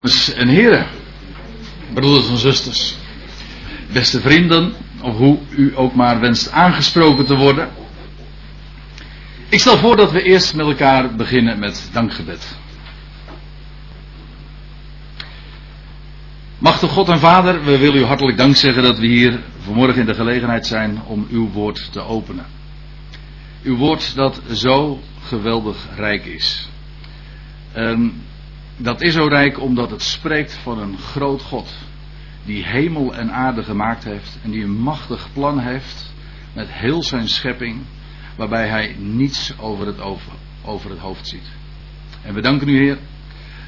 Dames en heren, broeders en zusters, beste vrienden, of hoe u ook maar wenst aangesproken te worden. Ik stel voor dat we eerst met elkaar beginnen met dankgebed. Machtig God en Vader, we willen u hartelijk dank zeggen dat we hier vanmorgen in de gelegenheid zijn om uw woord te openen. Uw woord dat zo geweldig rijk is. En dat is zo rijk omdat het spreekt van een groot God. Die hemel en aarde gemaakt heeft. En die een machtig plan heeft. Met heel zijn schepping. Waarbij hij niets over het, over, het hoofd ziet. En we danken u Heer.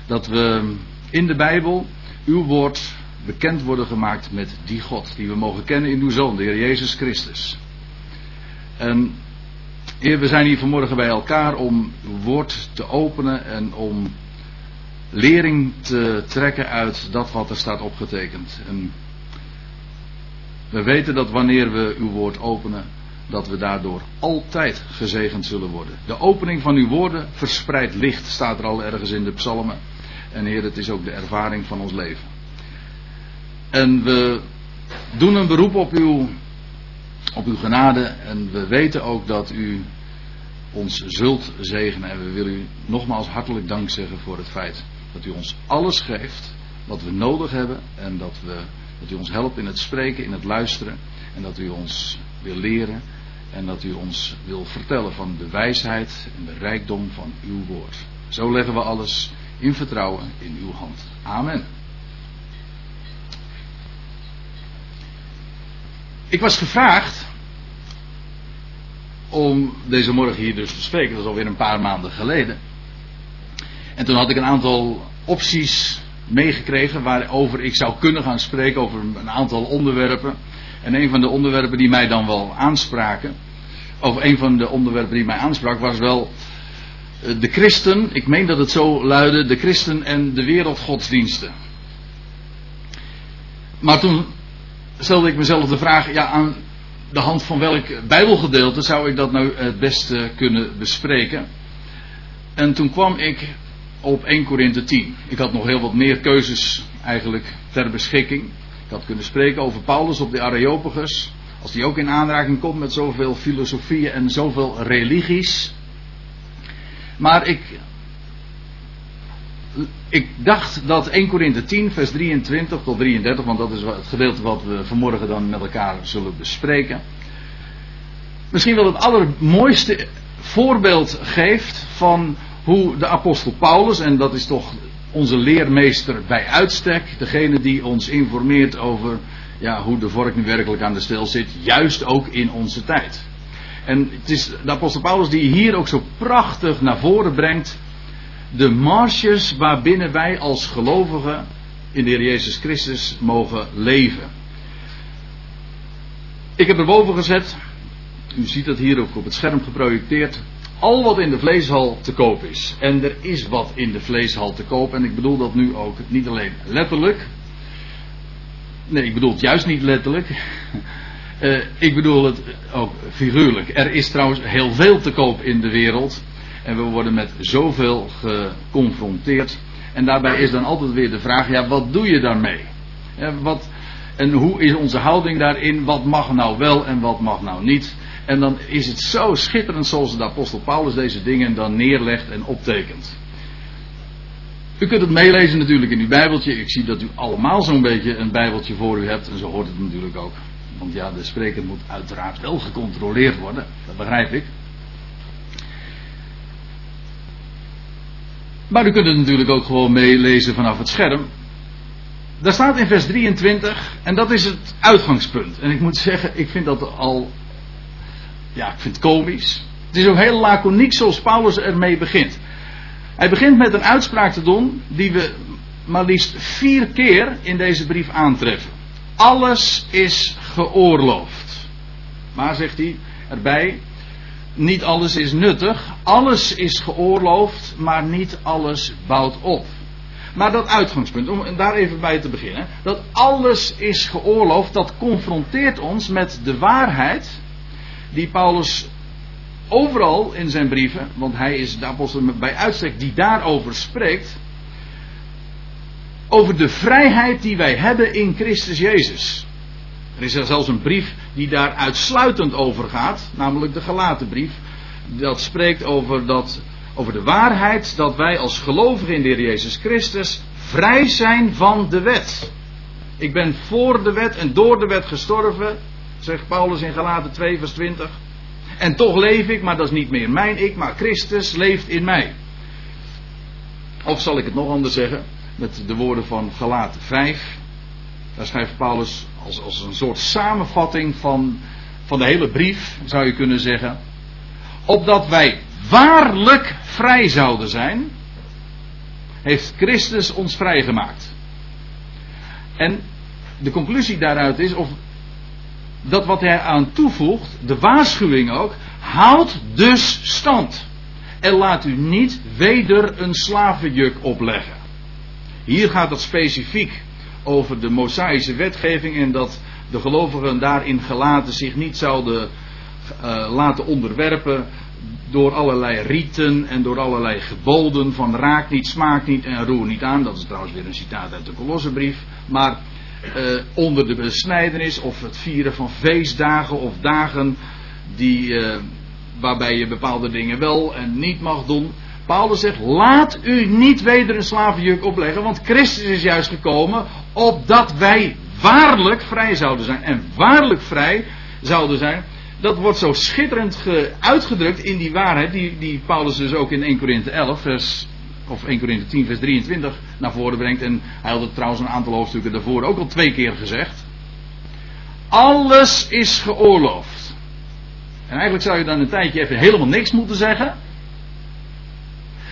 Dat we in de Bijbel uw woord bekend worden gemaakt met die God. Die we mogen kennen in uw Zoon, de Heer Jezus Christus. En Heer, we zijn hier vanmorgen bij elkaar om uw woord te openen en om lering te trekken uit dat wat er staat opgetekend. En we weten dat wanneer we uw woord openen, dat we daardoor altijd gezegend zullen worden. De opening van uw woorden verspreidt licht, staat er al ergens in de psalmen. En Heer, het is ook de ervaring van ons leven. En we doen een beroep op uw, op uw genade. En we weten ook dat u ons zult zegenen. En we willen u nogmaals hartelijk dank zeggen voor het feit dat u ons alles geeft wat we nodig hebben. En dat, dat u ons helpt in het spreken, in het luisteren. En dat u ons wil leren. En dat u ons wil vertellen van de wijsheid en de rijkdom van uw woord. Zo leggen we alles in vertrouwen in uw hand. Amen. Ik was gevraagd om deze morgen hier dus te spreken. Dat is alweer een paar maanden geleden. En toen had ik een aantal opties meegekregen waarover ik zou kunnen gaan spreken over een aantal onderwerpen. En een van de onderwerpen die mij dan wel aanspraken, of een van de onderwerpen die mij aansprak, was wel eh, de christen, ik meen dat het zo luidde, de christen en de wereldgodsdiensten. Maar toen stelde ik mezelf de vraag, ja, aan de hand van welk bijbelgedeelte zou ik dat nou het beste kunnen bespreken? En toen kwam ik op 1 Korinthe 10. Ik had nog heel wat meer keuzes eigenlijk ter beschikking. Ik had kunnen spreken over Paulus op de Areopagus. Als die ook in aanraking komt met zoveel filosofieën en zoveel religies. Maar ik, ik dacht dat 1 Korinthe 10, vers 23 tot 33, want dat is het gedeelte wat we vanmorgen dan met elkaar zullen bespreken. Misschien wel het allermooiste voorbeeld geeft van hoe de apostel Paulus, en dat is toch onze leermeester bij uitstek, degene die ons informeert over ja, hoe de vork nu werkelijk aan de stel zit, juist ook in onze tijd. En het is de apostel Paulus die hier ook zo prachtig naar voren brengt de marges waarbinnen wij als gelovigen in de Heer Jezus Christus mogen leven. Ik heb erboven gezet, u ziet dat hier ook op het scherm geprojecteerd, al wat in de vleeshal te koop is. En er is wat in de vleeshal te koop. En ik bedoel dat nu ook niet alleen letterlijk. Nee, ik bedoel het juist niet letterlijk. Uh, ik bedoel het ook figuurlijk. Er is trouwens heel veel te koop in de wereld. En we worden met zoveel geconfronteerd. En daarbij is dan altijd weer de vraag: ja, wat doe je daarmee? Ja, wat, en hoe is onze houding daarin? Wat mag nou wel en wat mag nou niet? En dan is het zo schitterend zoals de apostel Paulus deze dingen dan neerlegt en optekent. U kunt het meelezen natuurlijk in uw Bijbeltje. Ik zie dat u allemaal zo'n beetje een Bijbeltje voor u hebt. En zo hoort het natuurlijk ook. Want ja, de spreker moet uiteraard wel gecontroleerd worden. Dat begrijp ik. Maar u kunt het natuurlijk ook gewoon meelezen vanaf het scherm. Daar staat in vers 23, en dat is het uitgangspunt. En ik moet zeggen, ik vind dat al ja, ik vind het komisch. Het is ook heel laconiek zoals Paulus ermee begint. Hij begint met een uitspraak te doen die we maar liefst vier keer in deze brief aantreffen. Alles is geoorloofd. Maar zegt hij erbij, niet alles is nuttig, alles is geoorloofd, maar niet alles bouwt op. Maar dat uitgangspunt, om daar even bij te beginnen, dat alles is geoorloofd, dat confronteert ons met de waarheid die Paulus overal in zijn brieven, want hij is de apostel bij uitstek die daarover spreekt, over de vrijheid die wij hebben in Christus Jezus. Er is er zelfs een brief die daar uitsluitend over gaat, namelijk de gelaten brief. Dat spreekt over, dat, over de waarheid dat wij als gelovigen in de Heer Jezus Christus vrij zijn van de wet. Ik ben voor de wet en door de wet gestorven, zegt Paulus in Galaten 2, vers 20. En toch leef ik, maar dat is niet meer mijn ik, maar Christus leeft in mij. Of zal ik het nog anders zeggen, met de woorden van Galaten 5. Daar schrijft Paulus als, als een soort samenvatting van, van de hele brief, zou je kunnen zeggen. Opdat wij waarlijk vrij zouden zijn, heeft Christus ons vrijgemaakt. En de conclusie daaruit is, of dat wat hij aan toevoegt, de waarschuwing ook, houd dus stand. En laat u niet weder een slavenjuk opleggen. Hier gaat het specifiek over de Mosaïsche wetgeving en dat de gelovigen daarin gelaten zich niet zouden uh, laten onderwerpen door allerlei rieten en door allerlei geboden van raak niet, smaak niet en roer niet aan. Dat is trouwens weer een citaat uit de Kolossenbrief. Maar uh, onder de besnijdenis of het vieren van feestdagen of dagen die, uh, waarbij je bepaalde dingen wel en niet mag doen. Paulus zegt, laat u niet weder een slavenjuk opleggen, want Christus is juist gekomen opdat wij waarlijk vrij zouden zijn. En waarlijk vrij zouden zijn, dat wordt zo schitterend uitgedrukt in die waarheid die, die Paulus dus ook in 1 Korinthe 11 vers of 1 Korinthe 10 vers 23 naar voren brengt. En hij had het trouwens een aantal hoofdstukken daarvoor ook al twee keer gezegd. Alles is geoorloofd. En eigenlijk zou je dan een tijdje even helemaal niks moeten zeggen.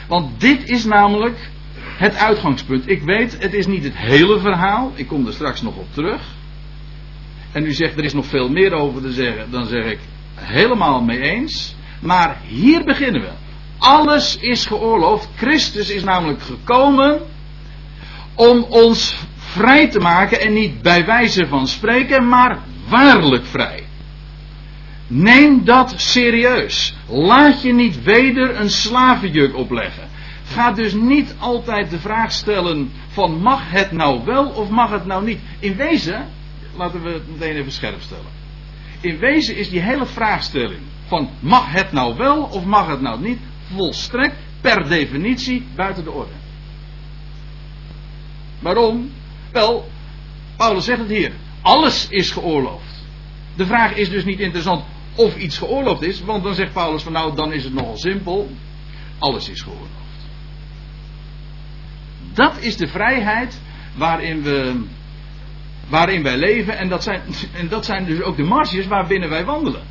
Want dit is namelijk het uitgangspunt. Ik weet, het is niet het hele verhaal. Ik kom er straks nog op terug. En u zegt, er is nog veel meer over te zeggen. Dan zeg ik, helemaal mee eens. Maar hier beginnen we. Alles is geoorloofd. Christus is namelijk gekomen om ons vrij te maken. En niet bij wijze van spreken, maar waarlijk vrij. Neem dat serieus. Laat je niet weder een slavenjuk opleggen. Ga dus niet altijd de vraag stellen van mag het nou wel of mag het nou niet. In wezen, laten we het meteen even scherp stellen. In wezen is die hele vraagstelling van mag het nou wel of mag het nou niet volstrekt per definitie buiten de orde. Waarom? Wel, Paulus zegt het hier. Alles is geoorloofd. De vraag is dus niet interessant of iets geoorloofd is, want dan zegt Paulus van nou dan is het nogal simpel. Alles is geoorloofd. Dat is de vrijheid waarin, we, waarin wij leven. En dat, zijn, en dat zijn dus ook de marges waarbinnen wij wandelen.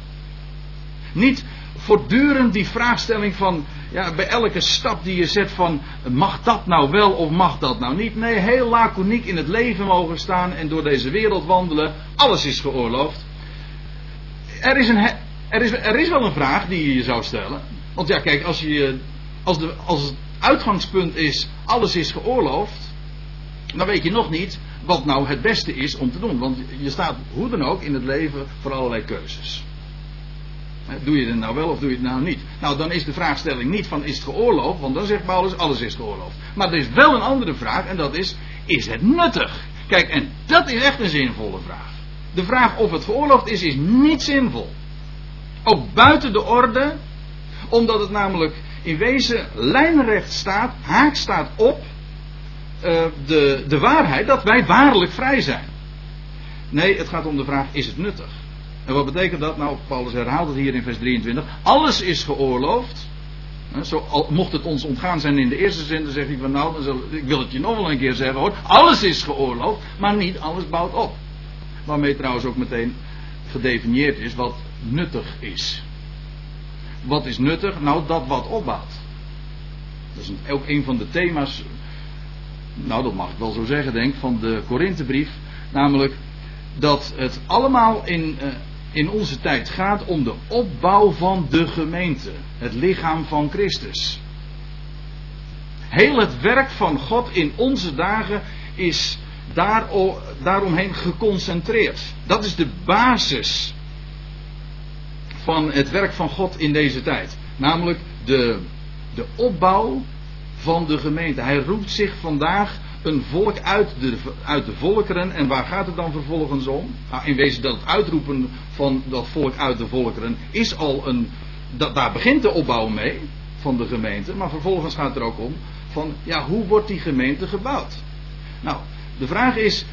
Niet voortdurend die vraagstelling van, ja, bij elke stap die je zet van, mag dat nou wel of mag dat nou niet? Nee, heel laconiek in het leven mogen staan en door deze wereld wandelen. Alles is geoorloofd. Er is, een, er is, er is wel een vraag die je je zou stellen. Want ja, kijk, als, je, als, de, als het uitgangspunt is, alles is geoorloofd, dan weet je nog niet wat nou het beste is om te doen. Want je staat hoe dan ook in het leven voor allerlei keuzes. Doe je het nou wel of doe je het nou niet? Nou, dan is de vraagstelling niet van is het geoorloofd, want dan zegt Paulus alles is geoorloofd. Maar er is wel een andere vraag en dat is, is het nuttig? Kijk, en dat is echt een zinvolle vraag. De vraag of het geoorloofd is, is niet zinvol. Ook buiten de orde, omdat het namelijk in wezen lijnrecht staat, haak staat op uh, de, de waarheid dat wij waarlijk vrij zijn. Nee, het gaat om de vraag: is het nuttig? En wat betekent dat? Nou, Paulus herhaalt het hier in vers 23. Alles is geoorloofd. Zo, mocht het ons ontgaan zijn in de eerste zin, dan zegt hij van nou, dan zal, ik wil het je nog wel een keer zeggen hoor. Alles is geoorloofd, maar niet alles bouwt op. Waarmee trouwens ook meteen gedefinieerd is wat nuttig is. Wat is nuttig? Nou, dat wat opbouwt. Dat is ook een van de thema's, nou dat mag ik wel zo zeggen, denk van de Korinthebrief. Namelijk dat het allemaal in, uh, in onze tijd gaat om de opbouw van de gemeente. Het lichaam van Christus. Heel het werk van God in onze dagen is daar, daaromheen geconcentreerd. Dat is de basis van het werk van God in deze tijd. Namelijk de, de opbouw van de gemeente. Hij roept zich vandaag een volk uit de, uit de volkeren. En waar gaat het dan vervolgens om? Nou, in wezen dat het uitroepen van dat volk uit de volkeren is al een. Dat, daar begint de opbouw mee van de gemeente. Maar vervolgens gaat het er ook om van ja, hoe wordt die gemeente gebouwd? Nou, de vraag is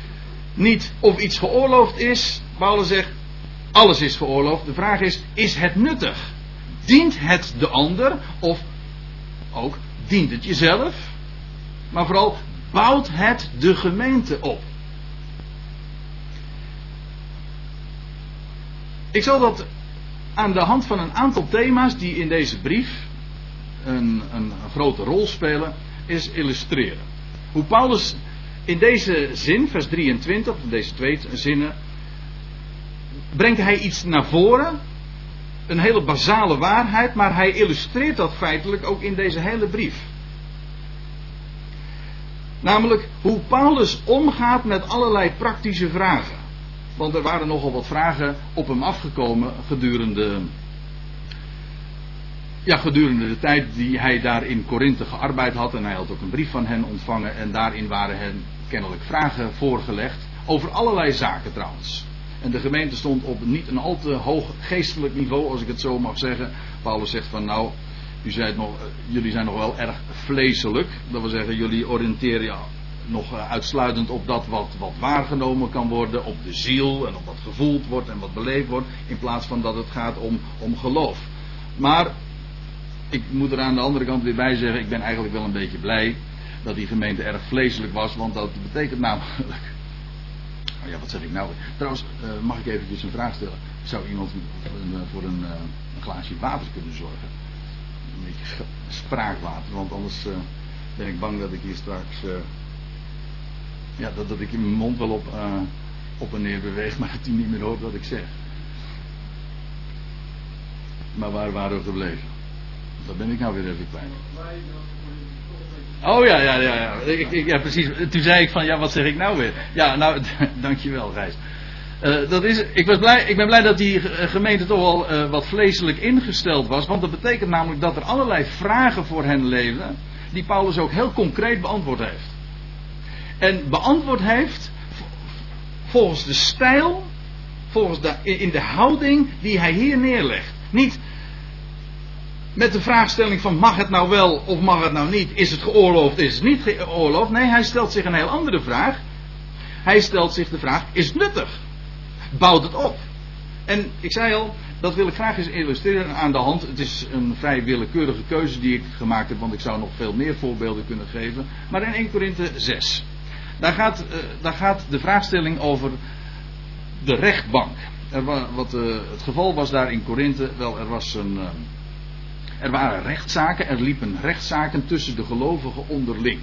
niet of iets geoorloofd is. Paulus zegt alles is geoorloofd. De vraag is, is het nuttig? Dient het de ander of ook dient het jezelf? Maar vooral bouwt het de gemeente op. Ik zal dat aan de hand van een aantal thema's die in deze brief een, een, grote rol spelen, is illustreren. Hoe Paulus in deze zin, vers 23, deze twee zinnen, brengt hij iets naar voren. Een hele basale waarheid, maar hij illustreert dat feitelijk ook in deze hele brief. Namelijk hoe Paulus omgaat met allerlei praktische vragen. Want er waren nogal wat vragen op hem afgekomen gedurende, ja, gedurende de tijd die hij daar in Korinthe gearbeid had. En hij had ook een brief van hen ontvangen. En daarin waren hen kennelijk vragen voorgelegd. Over allerlei zaken trouwens. En de gemeente stond op niet een al te hoog geestelijk niveau, als ik het zo mag zeggen. Paulus zegt van nou, u zei nog, eh, jullie zijn nog wel erg vleeselijk. Dat wil zeggen, jullie oriënteren je nog eh, uitsluitend op dat wat, wat waargenomen kan worden, op de ziel en op wat gevoeld wordt en wat beleefd wordt, in plaats van dat het gaat om, om geloof. Maar ik moet er aan de andere kant weer bij zeggen, ik ben eigenlijk wel een beetje blij dat die gemeente erg vleeselijk was, want dat betekent namelijk Oh ja, wat zeg ik nou? Trouwens, uh, mag ik eventjes een vraag stellen? Zou iemand voor een, een glaasje water kunnen zorgen? Een beetje spraakwater, want anders uh, ben ik bang dat ik hier straks. ja, dat, dat ik in mijn mond wel op, op en neer beweeg, maar dat hij niet meer hoort wat ik zeg. Maar waar waren we gebleven? Dat ben ik nou weer even kwijt. Oh ja, ja, ja, ja. Ik, ik, ja, precies. Toen zei ik van, ja, wat zeg ik nou weer? Ja, nou, dankjewel, Gijs. Uh, dat is, ik, was blij, ik ben blij dat die gemeente toch wel uh, wat vleeselijk ingesteld was. Want dat betekent namelijk dat er allerlei vragen voor hen leven. Die Paulus ook heel concreet beantwoord heeft. En beantwoord heeft volgens de stijl, volgens de, in de houding die hij hier neerlegt. Niet met de vraagstelling van mag het nou wel of mag het nou niet? Is het geoorloofd, is het niet geoorloofd? Nee, hij stelt zich een heel andere vraag. Hij stelt zich de vraag, is het nuttig? Bouwt het op? En ik zei al, dat wil ik graag eens illustreren aan de hand. Het is een vrij willekeurige keuze die ik gemaakt heb, want ik zou nog veel meer voorbeelden kunnen geven. Maar in 1 Korinthe 6. Daar gaat, uh, daar gaat de vraagstelling over de rechtbank. Wat uh, het geval was daar in Korinthe, wel, er was een. Uh, er waren rechtszaken, er liepen rechtszaken tussen de gelovigen onderling.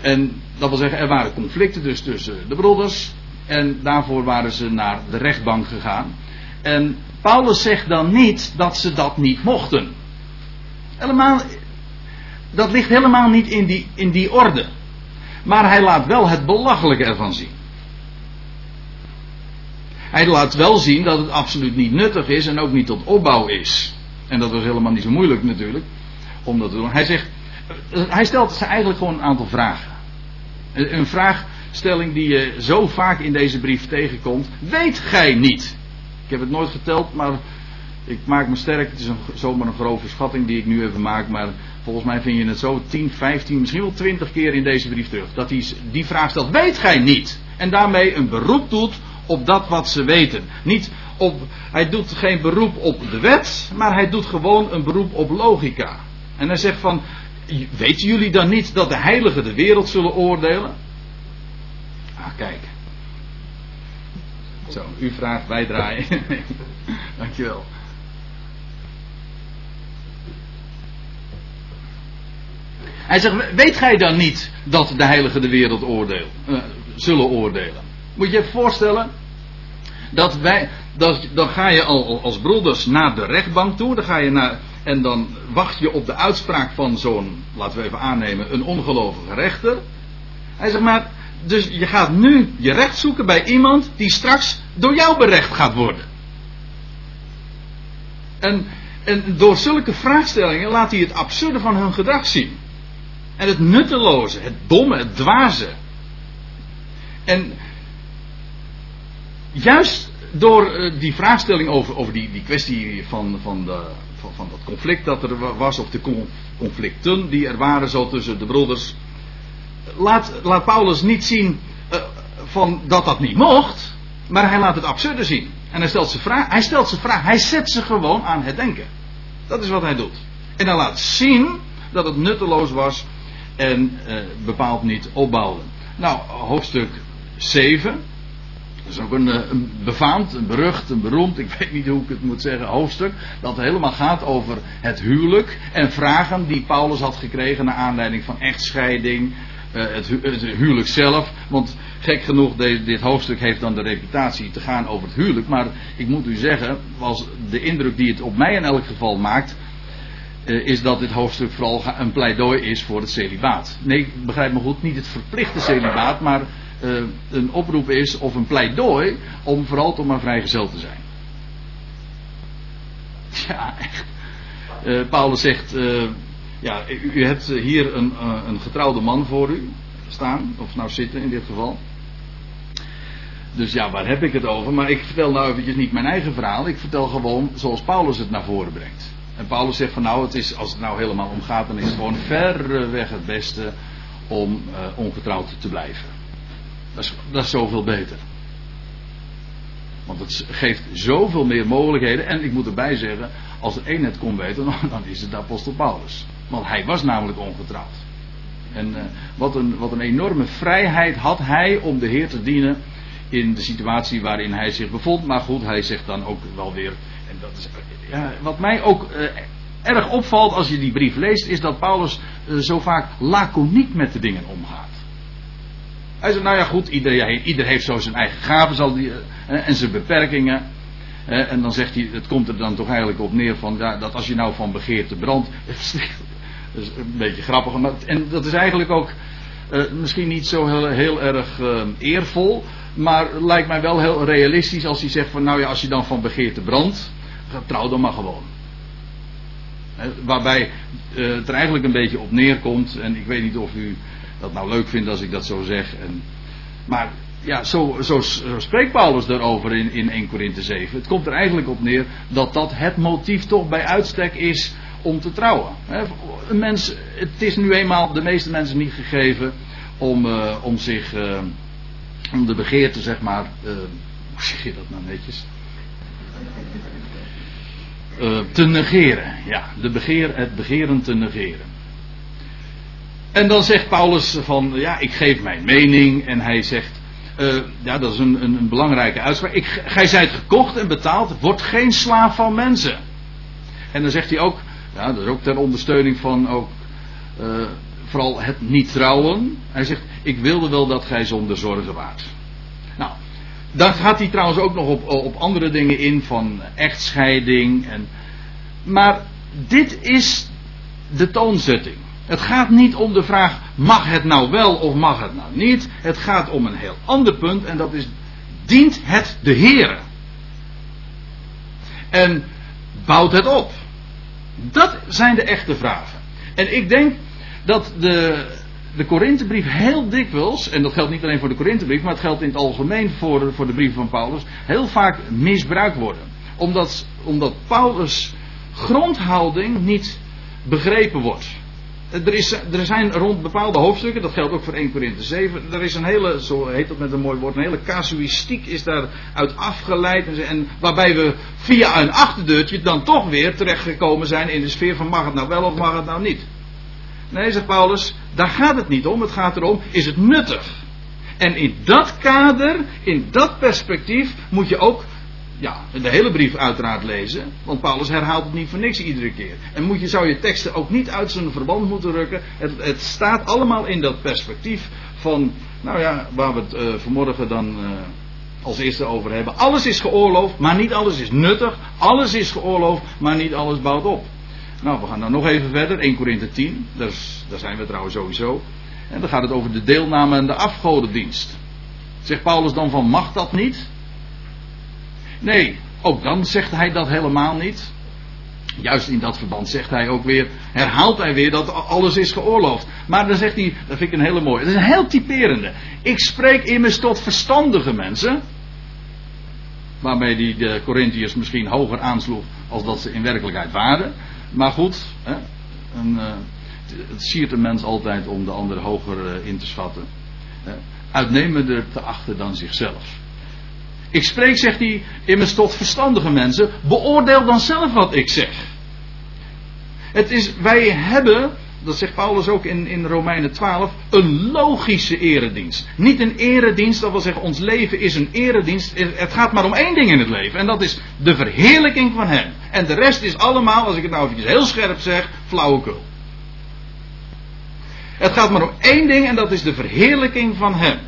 En dat wil zeggen, er waren conflicten dus tussen de broeders. En daarvoor waren ze naar de rechtbank gegaan. En Paulus zegt dan niet dat ze dat niet mochten. Helemaal, dat ligt helemaal niet in die, in die orde. Maar hij laat wel het belachelijke ervan zien. Hij laat wel zien dat het absoluut niet nuttig is en ook niet tot opbouw is. En dat was helemaal niet zo moeilijk natuurlijk. Om dat te doen. Hij zegt. Hij stelt eigenlijk gewoon een aantal vragen. Een vraagstelling die je zo vaak in deze brief tegenkomt. Weet gij niet? Ik heb het nooit geteld, maar ik maak me sterk. Het is zomaar een grove schatting die ik nu even maak. Maar volgens mij vind je het zo 10, 15, misschien wel 20 keer in deze brief terug. Dat hij die vraag stelt. Weet gij niet? En daarmee een beroep doet op dat wat ze weten. Niet op, hij doet geen beroep op de wet, maar hij doet gewoon een beroep op logica. En hij zegt van, weten jullie dan niet dat de heiligen de wereld zullen oordelen? Ah, kijk. Zo, u vraagt, wij draaien. Dankjewel. Hij zegt, weet gij dan niet dat de heiligen de wereld oordeel, uh, zullen oordelen? Moet je je voorstellen dat wij, dat, dan ga je al als broeders naar de rechtbank toe. Dan ga je naar, en dan wacht je op de uitspraak van zo'n, laten we even aannemen, een ongelovige rechter. Hij zegt maar, dus je gaat nu je recht zoeken bij iemand die straks door jou berecht gaat worden. En, door zulke vraagstellingen laat hij het absurde van hun gedrag zien. En het nutteloze, het domme, het dwaze. En juist door eh, die vraagstelling over, over die, die kwestie van, van, de, van, van dat conflict dat er was, of de conflicten die er waren zo tussen de broeders, laat, laat Paulus niet zien uh, van dat dat niet mocht, maar hij laat het absurde zien. En hij stelt, ze vraag, hij stelt ze vraag, hij zet ze gewoon aan het denken. Dat is wat hij doet. En hij laat zien dat het nutteloos was en uh, bepaald niet opbouwde. Nou, hoofdstuk 7. Dat is ook een, eh, een, befaamd, een berucht, een beroemd, ik weet niet hoe ik het moet zeggen, hoofdstuk. Dat helemaal gaat over het huwelijk en vragen die Paulus had gekregen naar aanleiding van echtscheiding. Uh, het, het, huwelijk zelf. Want gek genoeg, dit hoofdstuk heeft dan de reputatie te gaan over het huwelijk. Maar ik moet u zeggen, was de indruk die het op mij in elk geval maakt. Uh, is dat dit hoofdstuk vooral een pleidooi is voor het celibaat. Nee, begrijp me goed, niet het verplichte celibaat, maar uh, een oproep is of een pleidooi om vooral toch maar vrijgezel te zijn. Ja, echt. Paulus zegt, ja, u, hebt hier een, een getrouwde man voor u staan, of nou zitten in dit geval. Dus ja, waar heb ik het over? Maar ik vertel nou eventjes niet mijn eigen verhaal. Ik vertel gewoon zoals Paulus het naar voren brengt. En Paulus zegt van nou, het is, als het nou helemaal om gaat, dan is het gewoon verreweg het beste om ongetrouwd te blijven. Dat is, dat zoveel beter. Want het geeft zoveel meer mogelijkheden. En ik moet erbij zeggen, als er één het kon weten, dan is het de apostel Paulus. Want hij was namelijk ongetrouwd. En uh, wat, een, wat een enorme vrijheid had hij om de Heer te dienen in de situatie waarin hij zich bevond. Maar goed, hij zegt dan ook wel weer. En dat is, ja, wat mij ook erg opvalt als je die brief leest, is dat Paulus zo vaak laconiek met de dingen omgaat. Hij zegt, nou ja goed, ieder, ieder heeft zo zijn eigen gaven die, eh, en zijn beperkingen. Eh, en dan zegt hij, het komt er dan toch eigenlijk op neer van, dat als je nou van begeerte brandt. dat is een beetje grappig. Maar, en dat is eigenlijk ook uh, misschien niet zo heel, heel erg uh, eervol. Maar lijkt mij wel heel realistisch als hij zegt van, nou ja, als je dan van begeerte brandt, trouw dan maar gewoon. waarbij het er eigenlijk een beetje op neerkomt, en ik weet niet of u dat nou leuk vindt als ik dat zo zeg. En, maar ja, zo, zo, zo, spreekt Paulus daarover in, in 1 Korinthe 7. Het komt er eigenlijk op neer dat dat het motief toch bij uitstek is om te trouwen. Een mens, het is nu eenmaal de meeste mensen niet gegeven om, uh, om zich, uh, om de begeerte zeg maar, uh, hoe zeg je dat nou netjes? te negeren, ja, de begeer, het begeren te negeren. En dan zegt Paulus van, ja, ik geef mijn mening. En hij zegt, ja, dat is een, een, een belangrijke uitspraak. Ik, gij zijt gekocht en betaald, word geen slaaf van mensen. En dan zegt hij ook, ja, dat is ook ter ondersteuning van ook, uh, vooral het niet trouwen. Hij zegt, ik wilde wel dat gij zonder zorgen waart. Nou, daar gaat hij trouwens ook nog op, op andere dingen in, van echtscheiding. En, maar dit is de toonzetting. Het gaat niet om de vraag: mag het nou wel of mag het nou niet? Het gaat om een heel ander punt en dat is: dient het de Heer? En bouwt het op? Dat zijn de echte vragen. En ik denk dat de, de Korinthebrief heel dikwijls, en dat geldt niet alleen voor de Korinthebrief, maar het geldt in het algemeen voor, voor de brieven van Paulus, heel vaak misbruikt worden. Omdat, omdat Paulus' grondhouding niet begrepen wordt er, is, er zijn rond bepaalde hoofdstukken, dat geldt ook voor 1 Korinthe 7, er is een hele, zo heet dat met een mooi woord, een hele casuïstiek is daaruit afgeleid. En, en waarbij we via een achterdeurtje dan toch weer terechtgekomen zijn in de sfeer van mag het nou wel of mag het nou niet. Nee, zegt Paulus, daar gaat het niet om. Het gaat erom, is het nuttig? En in dat kader, in dat perspectief, moet je ook ja, de hele brief uiteraard lezen. Want Paulus herhaalt het niet voor niks iedere keer. En moet je, zou je teksten ook niet uit zijn verband moeten rukken. Het, het staat allemaal in dat perspectief van, nou ja, waar we het uh, vanmorgen dan uh, als eerste over hebben. Alles is geoorloofd, maar niet alles is nuttig. Alles is geoorloofd, maar niet alles bouwt op. Nou, we gaan dan nog even verder. 1 Korinthe 10, daar, daar zijn we trouwens sowieso. En dan gaat het over de deelname aan de afgodendienst. Zegt Paulus dan van, mag dat niet? Nee, ook dan zegt hij dat helemaal niet. Juist in dat verband zegt hij ook weer, herhaalt hij weer dat alles is geoorloofd. Maar dan zegt hij, dat vind ik een hele mooie, dat is een heel typerende. Ik spreek immers tot verstandige mensen. Waarmee hij de Corinthiërs misschien hoger aansloeg als dat ze in werkelijkheid waren. Maar goed, hè, een, uh, het siert een mens altijd om de ander hoger uh, in te schatten. Uitnemender te achten dan zichzelf. Ik spreek, zegt hij, immers tot verstandige mensen. Beoordeel dan zelf wat ik zeg. Het is, wij hebben, dat zegt Paulus ook in, in Romeinen 12, een logische eredienst. Niet een eredienst, dat wil zeggen, ons leven is een eredienst. Het gaat maar om één ding in het leven. En dat is de verheerlijking van Hem. En de rest is allemaal, als ik het nou even heel scherp zeg, flauwekul. Het gaat maar om één ding en dat is de verheerlijking van Hem.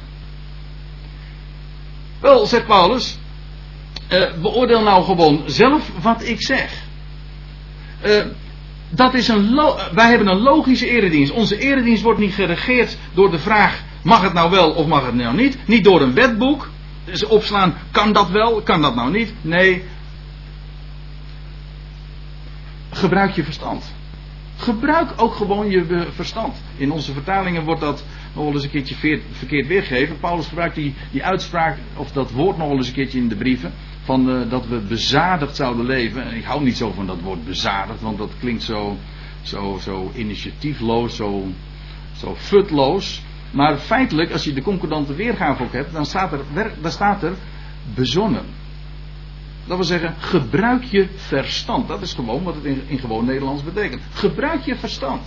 Wel, zegt Paulus, uh, beoordeel nou gewoon zelf wat ik zeg. Uh, dat is een wij hebben een logische eredienst. Onze eredienst wordt niet geregeerd door de vraag: mag het nou wel of mag het nou niet? Niet door een wetboek. Dus opslaan, kan dat wel, kan dat nou niet? Nee. Gebruik je verstand. Gebruik ook gewoon je verstand. In onze vertalingen wordt dat nog wel eens een keertje verkeerd weergegeven. Paulus gebruikt die, die uitspraak, of dat woord nog wel eens een keertje in de brieven. Van uh, dat we bezadigd zouden leven. En ik hou niet zo van dat woord bezadigd, want dat klinkt zo, zo, zo initiatiefloos, zo, zo futloos. Maar feitelijk, als je de concordante weergave ook hebt, dan staat er, dan staat er bezonnen. Dat wil zeggen, gebruik je verstand. Dat is gewoon wat het in, gewoon Nederlands betekent. Gebruik je verstand.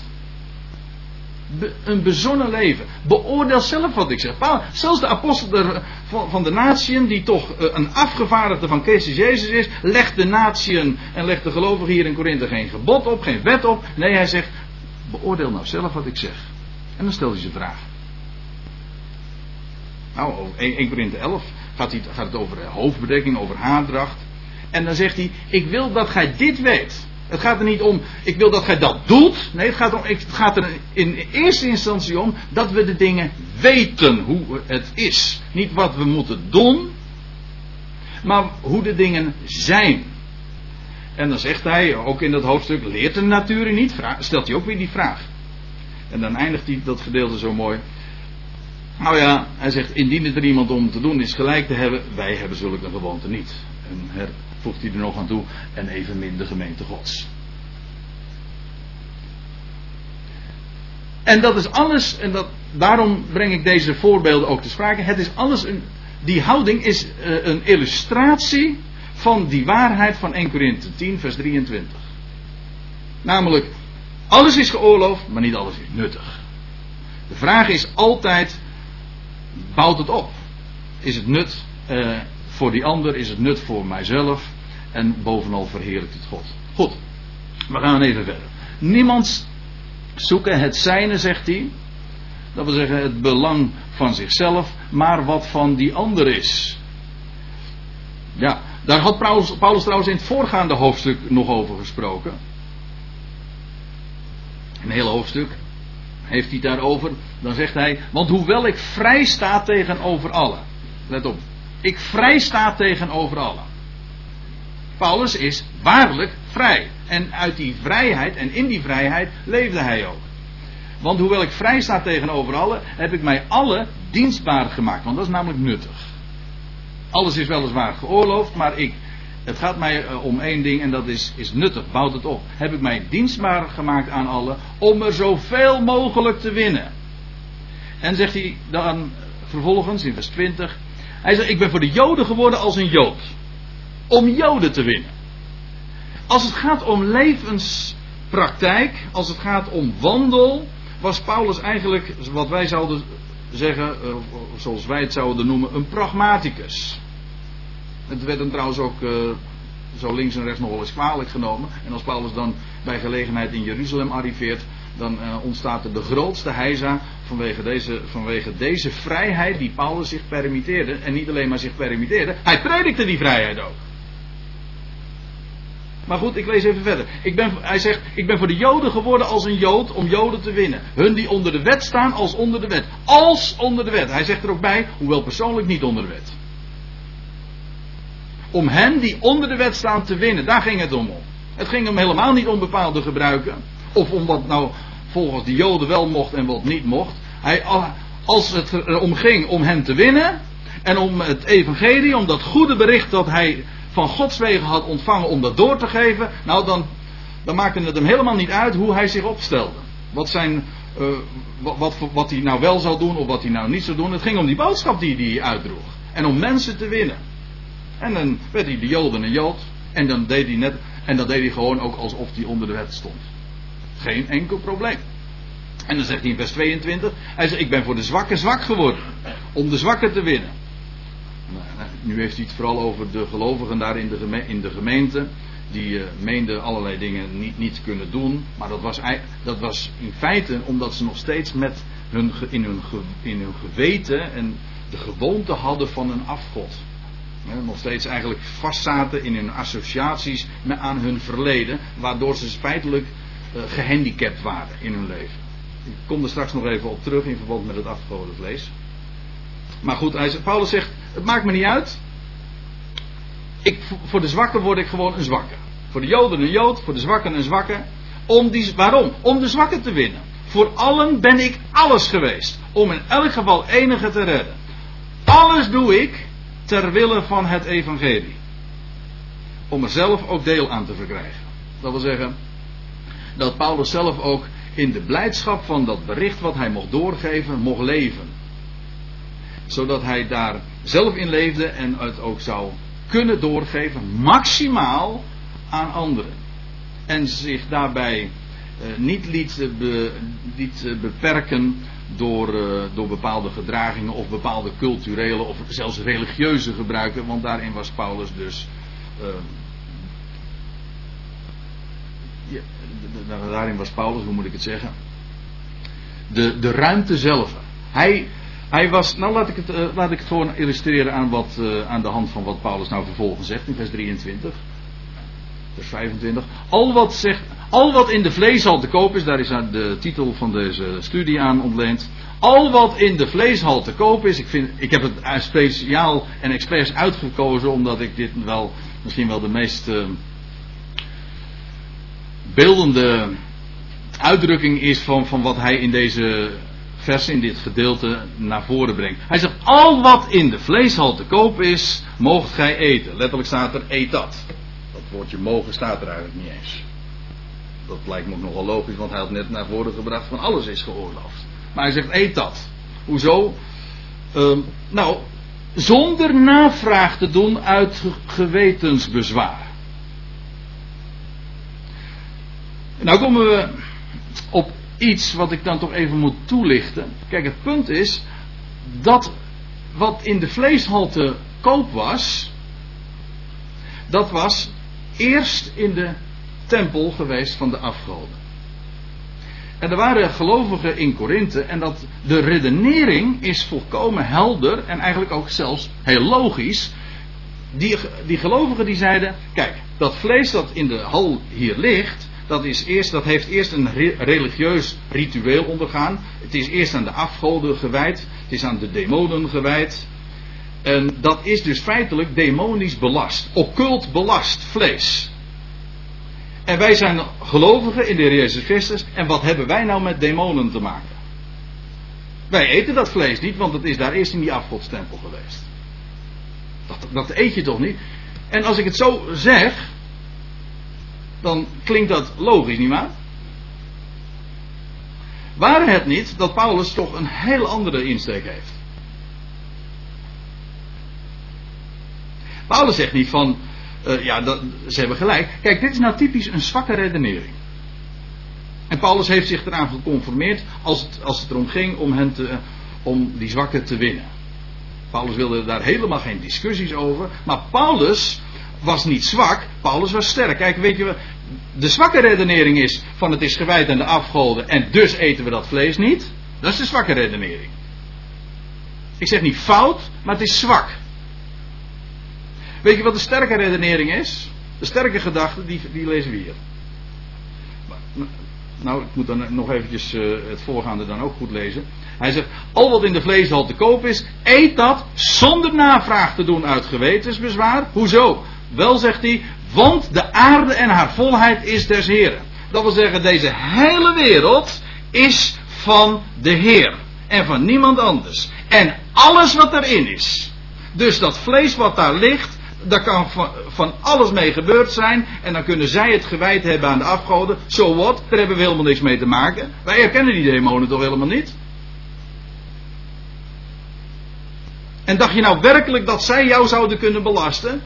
Een bezonnen leven. Beoordeel zelf wat ik zeg. Zelfs de apostel van, van de natieën, die toch eh, een afgevaardigde van Christus Jezus is, legt de natieën en legt de gelovigen hier in Korinthe geen gebod op, geen wet op. Nee, hij zegt, beoordeel nou zelf wat ik zeg. En dan stelt hij zijn vraag. Nou, 1 Korinthe 11 gaat, gaat het over hoofdbedekking, over haardracht. En dan zegt hij: Ik wil dat gij dit weet. Het gaat er niet om, ik wil dat gij dat doet. Nee, het gaat, om, het gaat er in eerste instantie om dat we de dingen weten hoe het is. Niet wat we moeten doen, maar hoe de dingen zijn. En dan zegt hij, ook in dat hoofdstuk, leert de natuur niet? Stelt hij ook weer die vraag. En dan eindigt hij dat gedeelte zo mooi. Nou ja, hij zegt, indien het er iemand om te doen is gelijk te hebben, wij hebben zulke gewoonte niet. Her, voegt hij er nog aan toe, en evenmin de gemeente Gods. En dat is alles, en dat, daarom breng ik deze voorbeelden ook te sprake. Het is alles een, die houding is uh, een illustratie van die waarheid van 1 Korinthe 10, vers 23. Namelijk, alles is geoorloofd, maar niet alles is nuttig. De vraag is altijd, bouwt het op? Is het nut uh, voor die ander is het nut voor mijzelf. En bovenal verheerlijkt het God. Goed, we gaan even verder. Niemand zoeken het zijne, zegt hij. Dat wil zeggen het belang van zichzelf, maar wat van die ander is. Ja, daar had Paulus, Paulus trouwens in het voorgaande hoofdstuk nog over gesproken. Een heel hoofdstuk heeft hij daarover. Dan zegt hij, want hoewel ik vrij sta tegenover allen. Let op, ik vrij sta tegenover allen. Paulus is waarlijk vrij. En uit die vrijheid en in die vrijheid leefde hij ook. Want hoewel ik vrij sta tegenover allen, heb ik mij alle dienstbaar gemaakt. Want dat is namelijk nuttig. Alles is weliswaar geoorloofd, maar ik, het gaat mij eh, om één ding en dat is, is nuttig. Bouwt het op. Heb ik mij dienstbaar gemaakt aan allen om er zoveel mogelijk te winnen. En zegt hij dan vervolgens in vers 20. Hij zegt, ik ben voor de Joden geworden als een Jood. Om Joden te winnen. Als het gaat om levenspraktijk, als het gaat om wandel, was Paulus eigenlijk, wat wij zouden zeggen, eh, zoals wij het zouden noemen, een pragmaticus. Het werd hem trouwens ook uh, zo links en rechts nog wel eens kwalijk genomen. En als Paulus dan bij gelegenheid in Jeruzalem arriveert, dan uh, ontstaat er de grootste heisa vanwege deze, vanwege deze vrijheid die Paulus zich permitteerde. En niet alleen maar zich permitteerde, hij predikte die vrijheid ook. Maar goed, ik lees even verder. Ik ben, hij zegt, ik ben voor de Joden geworden als een Jood om Joden te winnen. Hun die onder de wet staan als onder de wet. Als onder de wet. Hij zegt er ook bij, hoewel persoonlijk niet onder de wet. Om hen die onder de wet staan te winnen, daar ging het om. Het ging hem helemaal niet om bepaalde gebruiken. Of om wat nou volgens de Joden wel mocht en wat niet mocht. Hij, als het erom ging om hen te winnen. En om het evangelie, om dat goede bericht dat hij van Gods wegen had ontvangen, om dat door te geven. Nou, dan, dan maakte het hem helemaal niet uit hoe hij zich opstelde. Wat zijn uh, wat, wat, hij nou wel zou doen of wat hij nou niet zou doen. Het ging om die boodschap die hij uitdroeg. En om mensen te winnen. En dan werd hij de Joden een Jood. En dan deed hij net. En dat deed hij gewoon ook alsof hij onder de wet stond. Geen enkel probleem. En dan zegt hij in vers 22. Hij zegt: Ik ben voor de zwakken zwak geworden. Om de zwakken te winnen. Nou, nu heeft hij het vooral over de gelovigen daar in de, in de gemeente die uh, meenden allerlei dingen niet, niet kunnen doen. Maar dat was, dat was in feite omdat ze nog steeds met hun, in, hun, in hun geweten en de gewoonte hadden van een afgod. nog steeds eigenlijk vastzaten in hun associaties aan hun verleden, waardoor ze feitelijk gehandicapt waren in hun leven. Ik kom er straks nog even op terug in verband met het afgodenvlees. Maar goed, Paulus zegt: Het maakt me niet uit ik, voor de zwakken word ik gewoon een zwakke. Voor de Joden een Jood, voor de zwakken een zwakke. Om die, waarom? Om de zwakken te winnen. Voor allen ben ik alles geweest. Om in elk geval enige te redden. Alles doe ik ter wille van het evangelie. Om er zelf ook deel aan te verkrijgen. Dat wil zeggen dat Paulus zelf ook in de blijdschap van dat bericht wat hij mocht doorgeven, mocht leven. Zodat hij daar zelf in leefde en het ook zou kunnen doorgeven, maximaal aan anderen. En zich daarbij uh, niet liet, uh, beperken door, door bepaalde gedragingen of bepaalde culturele of zelfs religieuze gebruiken, want daarin was Paulus dus. Ja, daarin was Paulus, hoe moet ik het zeggen? De, de ruimte zelf. Hij, hij was, nou laat ik het, uh, laat ik het gewoon illustreren aan, wat, uh, aan de hand van wat Paulus nou vervolgens zegt in vers 23. Vers 25. Al wat, zegt, al wat in de vleeshal te koop is, daar is de titel van deze studie aan ontleend. Al wat in de vleeshal te koop is, ik, vind, ik heb het speciaal en expres uitgekozen omdat ik dit wel, misschien wel de meest uh, beeldende uitdrukking is van, van wat hij in deze vers in dit gedeelte naar voren brengt. Hij zegt, al wat in de vleeshal te koop is, moogt gij eten. Letterlijk staat er, eet dat. Dat woordje mogen staat er eigenlijk niet eens. Dat lijkt me ook nogal logisch, want hij had net naar voren gebracht van alles is geoorloofd. Maar hij zegt, eet dat. Hoezo? Um, nou, zonder navraag te doen uit gewetensbezwaar. Nou komen we op iets wat ik dan toch even moet toelichten. Kijk, het punt is dat wat in de vleeshal te koop was, dat was eerst in de tempel geweest van de afgoden. En er waren gelovigen in Korinthe en dat de redenering is volkomen helder en eigenlijk ook zelfs heel logisch. Die, die gelovigen die zeiden, kijk, dat vlees dat in de hal hier ligt, dat, is eerst, dat heeft eerst een religieus ritueel ondergaan. Het is eerst aan de afgoden gewijd. Het is aan de demonen gewijd. En dat is dus feitelijk demonisch belast. Occult belast vlees. En wij zijn gelovigen in de Heer Jezus Christus. En wat hebben wij nou met demonen te maken? Wij eten dat vlees niet, want het is daar eerst in die afgodstempel geweest. Dat, dat eet je toch niet? En als ik het zo zeg, dan klinkt dat logisch, nietwaar? Waar het niet dat Paulus toch een heel andere insteek heeft. Paulus zegt niet van, uh, ja, ze hebben gelijk. Kijk, dit is nou typisch een zwakke redenering. En Paulus heeft zich eraan geconformeerd als het, als het erom ging om, hen te, om die zwakken te winnen. Paulus wilde daar helemaal geen discussies over. Maar Paulus was niet zwak, Paulus was sterk. Kijk, weet je, de zwakke redenering is van het is gewijd aan de afgoden en dus eten we dat vlees niet. Dat is de zwakke redenering. Ik zeg niet fout, maar het is zwak. Weet je wat de sterke redenering is? De sterke gedachte, die, die lezen we hier. Nou, ik moet dan nog eventjes uh, het voorgaande dan ook goed lezen. Hij zegt, al wat in de vleeshal te koop is, eet dat zonder navraag te doen uit gewetensbezwaar. Hoezo? Wel zegt hij, Want de aarde en haar volheid is des Heren. Dat wil zeggen, deze hele wereld is van de Heer. En van niemand anders. En alles wat erin is. Dus dat vlees wat daar ligt, daar kan van, van, alles mee gebeurd zijn. En dan kunnen zij het gewijd hebben aan de afgoden. Zo so wat, daar hebben we helemaal niks mee te maken. Wij herkennen die demonen toch helemaal niet? En dacht je nou werkelijk dat zij jou zouden kunnen belasten?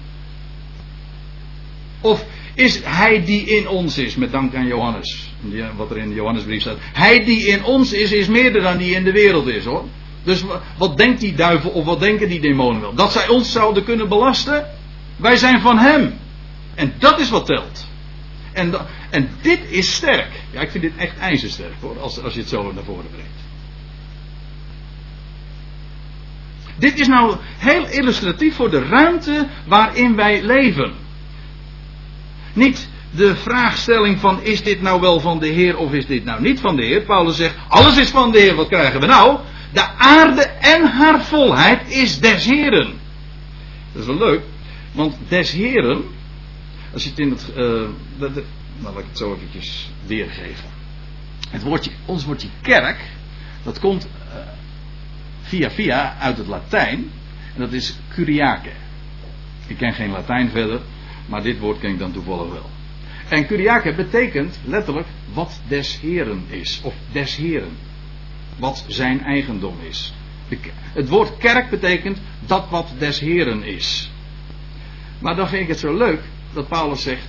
Of is hij die in ons is, met dank aan Johannes, wat er in de Johannesbrief staat. Hij die in ons is, is meerder dan die in de wereld is hoor. Dus wat denkt die duivel of wat denken die demonen wel? Dat zij ons zouden kunnen belasten? Wij zijn van hem. En dat is wat telt. En, en dit is sterk. Ja, ik vind dit echt ijzersterk hoor, als, als je het zo naar voren brengt. Dit is nou heel illustratief voor de ruimte waarin wij leven. Niet de vraagstelling van is dit nou wel van de Heer of is dit nou niet van de Heer. Paulus zegt alles is van de Heer, wat krijgen we nou? De aarde en haar volheid is des Heeren. Dat is wel leuk, want des Heeren, als je het in het, uh, laat ik het zo eventjes weergeven. Het woordje, ons woordje kerk, dat komt uh, via via uit het Latijn. En dat is curiake. Ik ken geen Latijn verder, maar dit woord ken ik dan toevallig wel. En curiake betekent letterlijk wat des heren is. Of des heren. Wat zijn eigendom is. het woord kerk betekent dat wat des heren is. Maar dan vind ik het zo leuk dat Paulus zegt.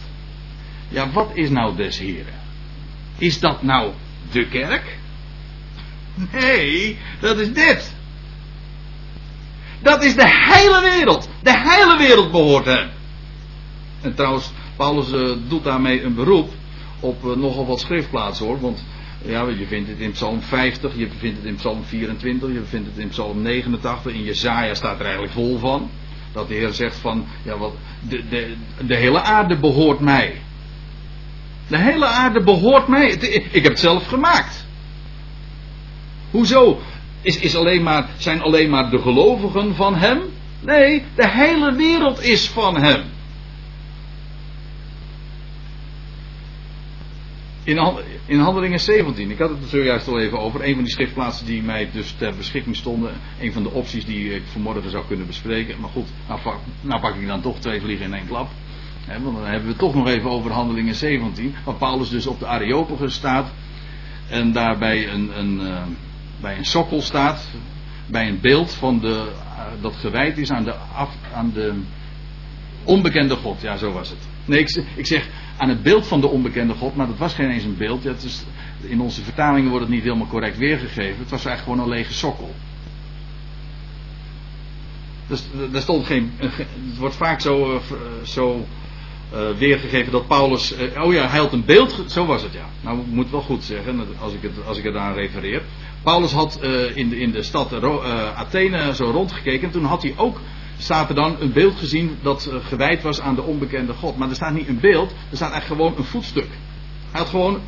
Ja, wat is nou des heren? Is dat nou de kerk? Nee, dat is dit. Dat is de hele wereld. De hele wereld behoort hem. En trouwens, Paulus uh, doet daarmee een beroep op uh, nogal wat schriftplaatsen hoor. Want ja, je vindt het in Psalm 50, je vindt het in Psalm 24, je vindt het in Psalm 89. In Jezaja staat er eigenlijk vol van. Dat de Heer zegt van, ja, wat, de, de, de hele aarde behoort mij. De hele aarde behoort mij. Ik heb het zelf gemaakt. Hoezo? Is, is alleen maar, zijn alleen maar de gelovigen van hem? Nee, de hele wereld is van hem. In, in Handelingen 17, ik had het er zojuist al even over. Een van die schriftplaatsen die mij dus ter beschikking stonden. Een van de opties die ik vanmorgen zou kunnen bespreken. Maar goed, nou, nou pak ik dan toch twee vliegen in één klap. want dan hebben we het toch nog even over Handelingen 17. Waar Paulus dus op de Areopagus staat. En daarbij een, een, uh, bij een sokkel staat. Bij een beeld van de, uh, dat gewijd is aan de, af, aan de onbekende God. Ja, zo was het. Nee, ik, zeg aan het beeld van de onbekende God, maar dat was geen eens een beeld. Het is, in onze vertalingen wordt het niet helemaal correct weergegeven. Het was eigenlijk gewoon een lege sokkel. Dus stond geen. Het wordt vaak zo, uh, zo uh, weergegeven dat Paulus. Uh, oh ja, hij had een beeld. Zo was het ja. Nou, ik moet wel goed zeggen als ik, het, als ik eraan refereer. Paulus had in, de, in de stad Athene zo rondgekeken. Toen had hij ook staat er dan een beeld gezien dat uh, gewijd was aan de onbekende God. Maar er staat niet een beeld, er staat eigenlijk gewoon een voetstuk. Hij had gewoon,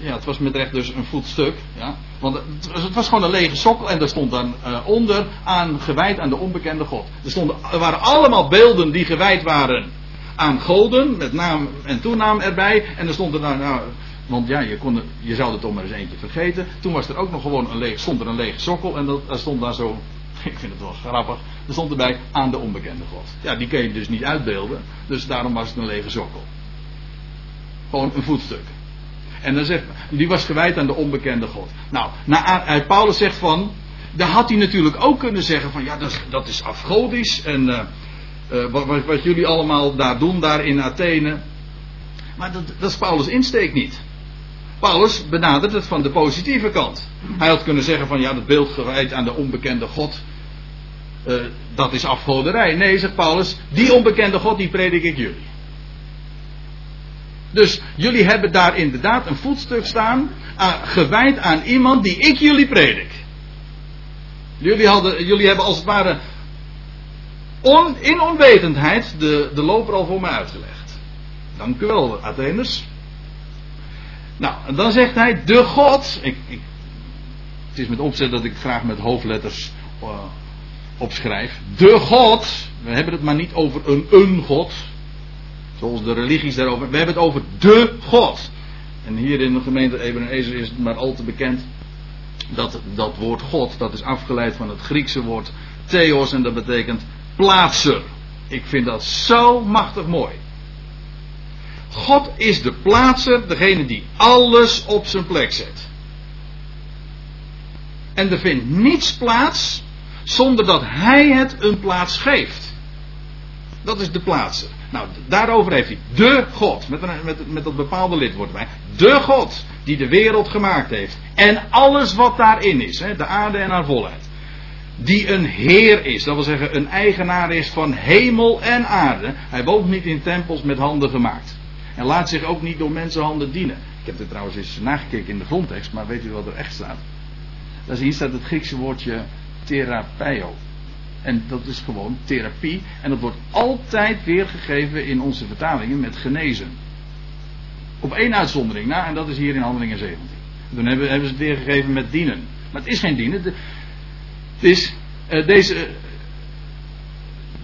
ja, het was met recht dus een voetstuk, ja. Want het was, het was gewoon een lege sokkel en daar stond dan uh, onder aan gewijd aan de onbekende God. Er, stonden, er waren allemaal beelden die gewijd waren aan goden, met naam en toenaam erbij. En er stond er nou, nou want ja, je, kon, je zou er toch maar eens eentje vergeten. Toen was er ook nog gewoon een leeg, stond er een lege sokkel en dat, er stond daar zo ik vind het wel grappig. Er stond erbij aan de onbekende God. Ja, die kun je dus niet uitbeelden. Dus daarom was het een lege sokkel. Gewoon een voetstuk. En dan zegt die was gewijd aan de onbekende God. Nou, Paulus zegt van, daar had hij natuurlijk ook kunnen zeggen van, ja, dat is, dat is afgodisch. En uh, uh, wat, wat, jullie allemaal daar doen, daar in Athene. Maar dat, dat is Paulus' insteek niet. Paulus benadert het van de positieve kant. Hij had kunnen zeggen van ja, dat beeld gewijd aan de onbekende God, uh, dat is afgoderij. Nee, zegt Paulus, die onbekende God die predik ik jullie. Dus jullie hebben daar inderdaad een voetstuk staan, uh, gewijd aan iemand die ik jullie predik. Jullie, hadden, jullie hebben als het ware on, in onwetendheid de, de loper al voor mij uitgelegd. Dank u wel, Atheners. Nou, dan zegt hij, de God. Ik, ik, het is met opzet dat ik graag met hoofdletters uh, opschrijf. De God. We hebben het maar niet over een een God. Zoals de religies daarover. We hebben het over de God. En hier in de gemeente Ebenezer is het maar al te bekend dat dat woord God, dat is afgeleid van het Griekse woord theos en dat betekent plaatser. Ik vind dat zo machtig mooi. God is de plaatser, degene die alles op zijn plek zet. En er vindt niets plaats zonder dat hij het een plaats geeft. Dat is de plaatser. Nou, daarover heeft hij de God, met, met, met dat bepaalde lidwoord bij. De God die de wereld gemaakt heeft. En alles wat daarin is, hè, de aarde en haar volheid. Die een Heer is, dat wil zeggen een eigenaar is van hemel en aarde. Hij woont niet in tempels met handen gemaakt. En laat zich ook niet door mensenhanden dienen. Ik heb er trouwens eens nagekeken in de grondtekst, maar weet u wat er echt staat? Daar hier staat het Griekse woordje therapeio. En dat is gewoon therapie. En dat wordt altijd weergegeven in onze vertalingen met genezen. Op één uitzondering na, en dat is hier in Handelingen 17. Dan hebben, hebben ze het weergegeven met dienen. Maar het is geen dienen. Het is uh, deze.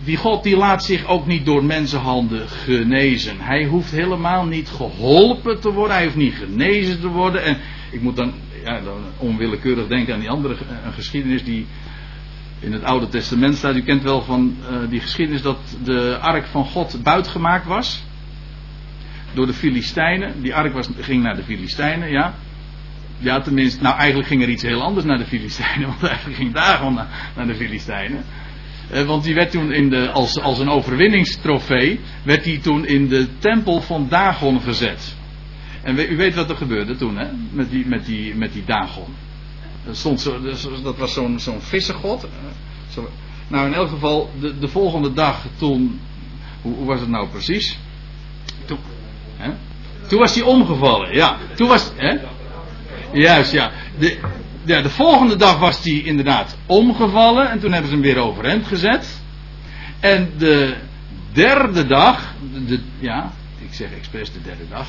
die God die laat zich ook niet door mensenhanden genezen. Hij hoeft helemaal niet geholpen te worden. Hij hoeft niet genezen te worden. En ik moet dan, ja, dan onwillekeurig denken aan die andere een geschiedenis die in het Oude Testament staat. U kent wel van uh, die geschiedenis dat de ark van God buitgemaakt was. Door de Filistijnen. Die ark was, ging naar de Filistijnen, ja. Ja, tenminste, nou eigenlijk ging er iets heel anders naar de Filistijnen. Want eigenlijk ging Dagon naar, de Filistijnen. Uh, want die werd toen in de, als, als een overwinningstrofee, werd die toen in de tempel van Dagon gezet. En u weet wat er gebeurde toen, hè? Met die, met die, met die Dagon. Stond zo, dat was zo'n zo'n vissengod. Zo, nou, in elk geval, de, de volgende dag toen. Hoe, hoe was het nou precies? Toen, hè? toen was hij omgevallen, ja. Toen was. Hè? Juist, ja. De, ja. De volgende dag was hij inderdaad omgevallen. En toen hebben ze hem weer overeind gezet. En de derde dag. De, ja, ik zeg expres de derde dag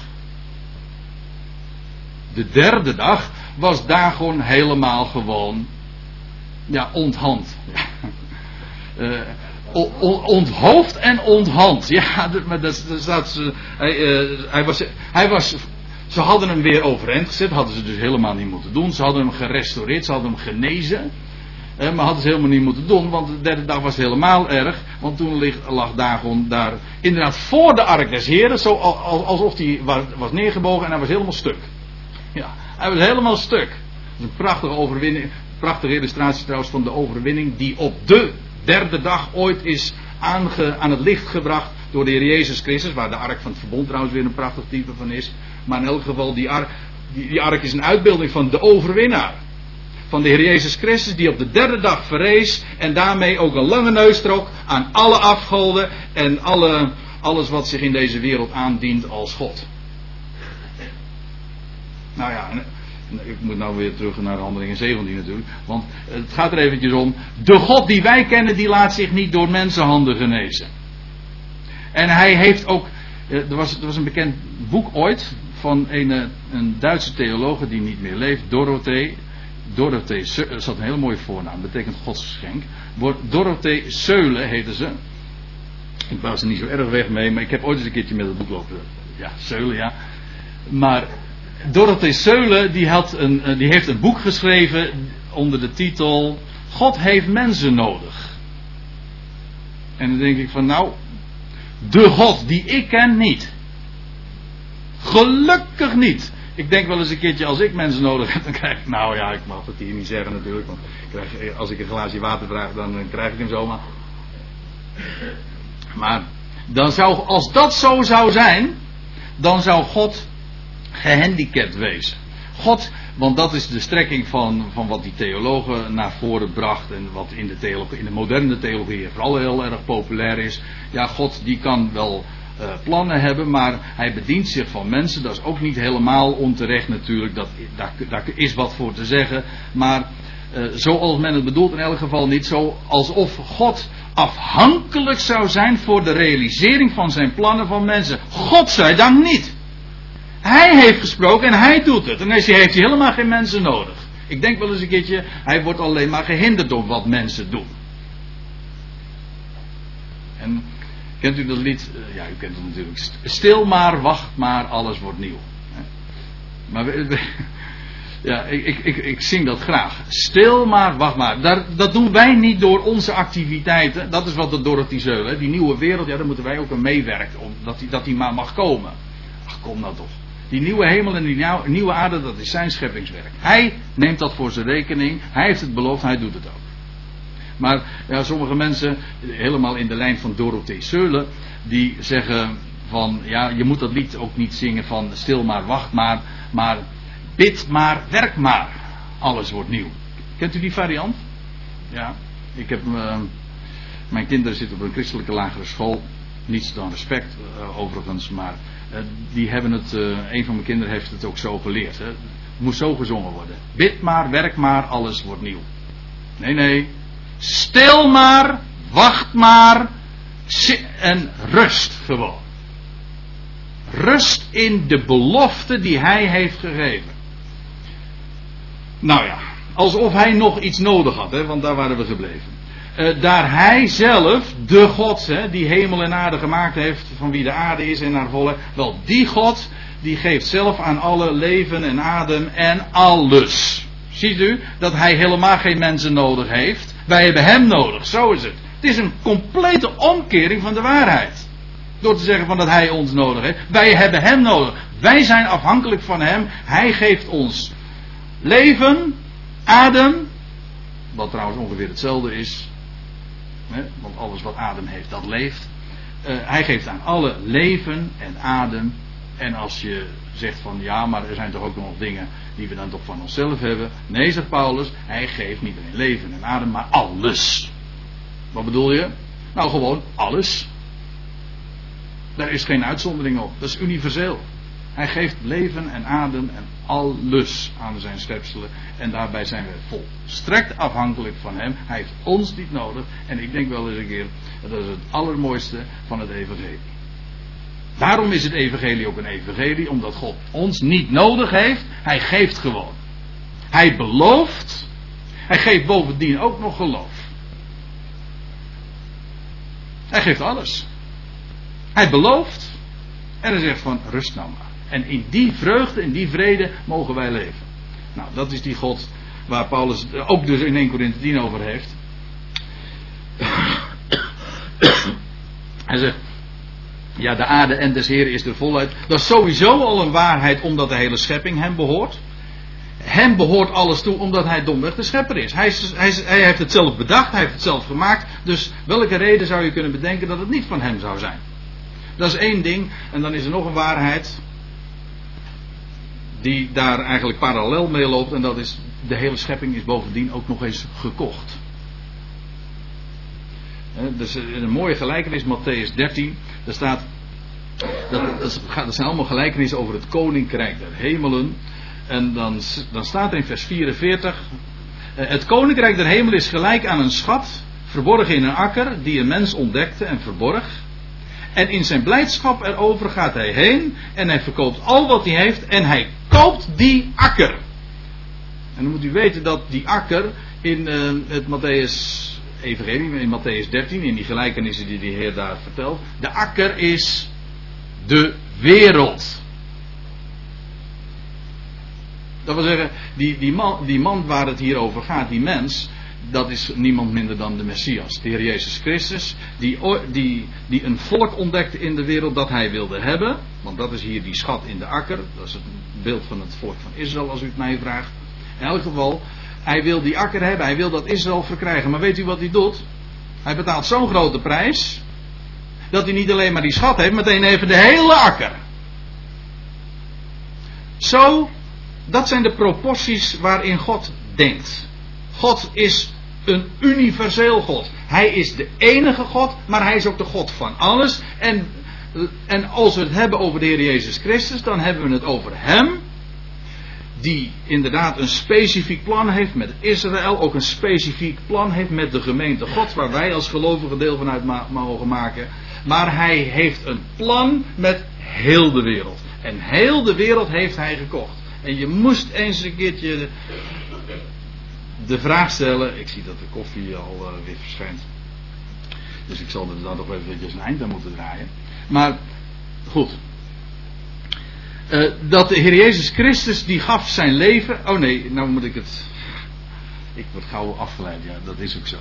de derde dag was Dagon helemaal gewoon ja, onthand. Uh, onthoofd en onthand. Ja, maar dat, dat staat, hij, uh, hij, was, hij was. Ze hadden hem weer overeind gezet, hadden ze dus helemaal niet moeten doen. Ze hadden hem gerestaureerd, ze hadden hem genezen. Uh, maar hadden ze helemaal niet moeten doen, want de derde dag was helemaal erg. Want toen lag Dagon daar inderdaad voor de ark des Heren, zo alsof hij was neergebogen en hij was helemaal stuk. Ja, hij was helemaal stuk. Dat is een prachtige overwinning. Prachtige illustratie trouwens van de overwinning die op de derde dag ooit is aange, aan het licht gebracht door de Heer Jezus Christus. Waar de ark van het verbond trouwens weer een prachtig type van is. Maar in elk geval, die ark, die, ark is een uitbeelding van de overwinnaar. Van de Heer Jezus Christus die op de derde dag verrees. En daarmee ook een lange neus trok aan alle afgoden en alle, alles wat zich in deze wereld aandient als God. Nou ja, ik moet nou weer terug naar handelingen 17 natuurlijk. Want het gaat er eventjes om. De God die wij kennen, die laat zich niet door mensenhanden genezen. En hij heeft ook. Eh, er was, er was een bekend boek ooit van een, eh, een Duitse theologe die niet meer leeft, Dorothee. Dorothee, dat zat een hele mooie voornaam, betekent godsgeschenk. Dorothee Seulen heette ze. Ik was er niet zo erg weg mee, maar ik heb ooit eens een keertje met het boek lopen. Ja, Seulen, ja. Maar Dorothee Seulen die, had een, eh, die heeft een boek geschreven onder de titel God heeft mensen nodig. En dan denk ik van nou, de God die ik ken niet. Gelukkig niet. Ik denk wel eens een keertje als ik mensen nodig heb, dan krijg ik, nou ja, ik mag het hier niet zeggen natuurlijk, want krijg, eh, als ik een glaasje water vraag, dan eh, krijg ik hem zomaar. Maar dan zou, als dat zo zou zijn, dan zou God gehandicapt wezen. God, want dat is de strekking van, van wat die theologen naar voren bracht en wat in de, in de moderne theologie vooral heel erg populair is. Ja, God die kan wel uh, plannen hebben, maar hij bedient zich van mensen. Dat is ook niet helemaal onterecht natuurlijk, dat, daar, is wat voor te zeggen. Maar uh, zoals men het bedoelt in elk geval niet zo alsof God afhankelijk zou zijn voor de realisering van zijn plannen van mensen. God zij dank niet. Hij heeft gesproken en hij doet het. En hij heeft hij helemaal geen mensen nodig. Ik denk wel eens een keertje, hij wordt alleen maar gehinderd door wat mensen doen. En Kent u dat lied? Uh, ja, u kent het natuurlijk. Stil maar, wacht maar, alles wordt nieuw. Maar ja, ik, ik, ik, ik, zing dat graag. Stil maar, wacht maar. Dat doen wij niet door onze activiteiten. Dat is wat de Dorothy Zeulen. Die nieuwe wereld, ja, daar moeten wij ook aan meewerken. Omdat die, dat die maar mag komen. Ach, kom nou toch. Die nieuwe hemel en die nieuwe aarde, dat is zijn scheppingswerk. Hij neemt dat voor zijn rekening. Hij heeft het beloofd, hij doet het ook. Maar ja, sommige mensen, helemaal in de lijn van Dorothee Seulen, die zeggen van, ja, je moet dat lied ook niet zingen van stil maar, wacht maar, maar bid maar, werk maar. Alles wordt nieuw. Kent u die variant? Ja, ik heb, uh, mijn kinderen zitten op een christelijke lagere school. Niets dan respect uh, overigens, maar die hebben het, een van mijn kinderen heeft het ook zo geleerd. Hè. Het moest zo gezongen worden. Bid maar, werk maar, alles wordt nieuw. Nee, nee, Stil maar, wacht maar en rust gewoon. Rust in de belofte die hij heeft gegeven. Nou ja, alsof hij nog iets nodig had, hè, want daar waren we gebleven. Uh, daar hij zelf, de God, hè, die hemel en aarde gemaakt heeft, van wie de aarde is en haar volle, wel die God, die geeft zelf aan alle leven en adem en alles. Ziet u dat hij helemaal geen mensen nodig heeft? Wij hebben hem nodig, zo is het. Het is een complete omkering van de waarheid. Door te zeggen van dat hij ons nodig heeft. Wij hebben hem nodig. Wij zijn afhankelijk van hem. Hij geeft ons leven, adem. Wat trouwens ongeveer hetzelfde is. Want alles wat adem heeft, dat leeft. Uh, hij geeft aan alle leven en adem. En als je zegt van ja, maar er zijn toch ook nog dingen die we dan toch van onszelf hebben. Nee, zegt Paulus, hij geeft niet alleen leven en adem, maar alles. Wat bedoel je? Nou, gewoon alles. Daar is geen uitzondering op. Dat is universeel. Hij geeft leven en adem en alles aan zijn schepselen. En daarbij zijn we volstrekt afhankelijk van hem. Hij heeft ons niet nodig. En ik denk wel eens een keer, dat is het allermooiste van het evangelie. Daarom is het evangelie ook een evangelie, omdat God ons niet nodig heeft. Hij geeft gewoon. Hij belooft. Hij geeft bovendien ook nog geloof. Hij geeft alles. Hij belooft. En hij zegt van rust nou maar. En in die vreugde, in die vrede mogen wij leven. Nou, dat is die God waar Paulus ook dus in 1 Corinthië 10 over heeft. Hij zegt, ja, de aarde en des Heren is er voluit. Dat is sowieso al een waarheid omdat de hele schepping hem behoort. Hem behoort alles toe omdat hij domweg de schepper is. Hij, hij, hij, heeft het zelf bedacht, hij heeft het zelf gemaakt. Dus welke reden zou je kunnen bedenken dat het niet van hem zou zijn? Dat is één ding. En dan is er nog een waarheid. Die daar eigenlijk parallel mee loopt. En dat is, de hele schepping is bovendien ook nog eens gekocht. Dus een mooie gelijkenis, Matthäus 13. Daar staat. Dat, dat, zijn allemaal gelijkenissen over het koninkrijk der hemelen. En dan, dan staat er in vers 44. Eh, het koninkrijk der hemelen is gelijk aan een schat. Verborgen in een akker. Die een mens ontdekte en verborg. En in zijn blijdschap erover gaat hij heen. En hij verkoopt al wat hij heeft. En hij koopt die akker. En dan moet u weten dat die akker in uh, het Matthäus evangelie, in Matthäus 13, in die gelijkenissen die de Heer daar vertelt. De akker is de wereld. Dat wil zeggen, die, die, man, die man waar het hier over gaat, die mens, dat is niemand minder dan de Messias, de Heer Jezus Christus, die, die, die een volk ontdekte in de wereld dat hij wilde hebben. Want dat is hier die schat in de akker, dat is het beeld van het volk van Israël als u het mij vraagt. In elk geval, hij wil die akker hebben, hij wil dat Israël verkrijgen. Maar weet u wat hij doet? Hij betaalt zo'n grote prijs. Dat hij niet alleen maar die schat heeft, meteen even de hele akker. Zo, dat zijn de proporties waarin God denkt. God is een universeel God. Hij is de enige God, maar hij is ook de God van alles. En, en als we het hebben over de Heer Jezus Christus, dan hebben we het over Hem die inderdaad een specifiek plan heeft met Israël, ook een specifiek plan heeft met de gemeente God, waar wij als gelovigen deel van uit mogen maken. Maar hij heeft een plan met heel de wereld. En heel de wereld heeft hij gekocht. En je moest eens een keertje de, vraag stellen. Ik zie dat de koffie al uh, weer verschijnt. Dus ik zal er dan nog eventjes een eind aan moeten draaien. Maar goed. Uh, dat de Heer Jezus Christus die gaf zijn leven. Oh nee, nou moet ik het. Ik word gauw afgeleid, ja, dat is ook zo.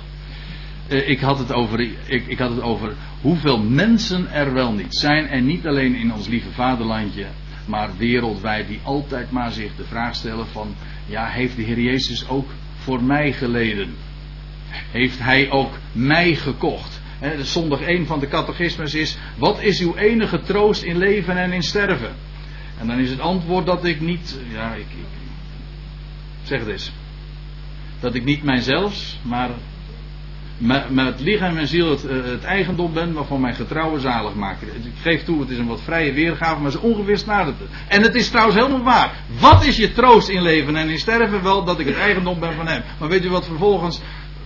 Uh, ik, had het over, ik, ik had het over hoeveel mensen er wel niet zijn. En niet alleen in ons lieve vaderlandje, maar wereldwijd, die altijd maar zich de vraag stellen: van ja, heeft de Heer Jezus ook voor mij geleden? Heeft Hij ook mij gekocht? zondag 1 van de catechismus is: Wat is uw enige troost in leven en in sterven? En dan is het antwoord dat ik niet, ja, ik, ik zeg het eens, dat ik niet mijzelf, maar met lichaam en ziel het, eh, het, eigendom ben waarvan mijn getrouwe zalig maken. Ik geef toe, het is een wat vrije weergave, maar het is ongeveer het. En het is trouwens helemaal waar. Wat is je troost in leven en in sterven? Wel dat ik het eigendom ben van hem. Maar weet u wat vervolgens,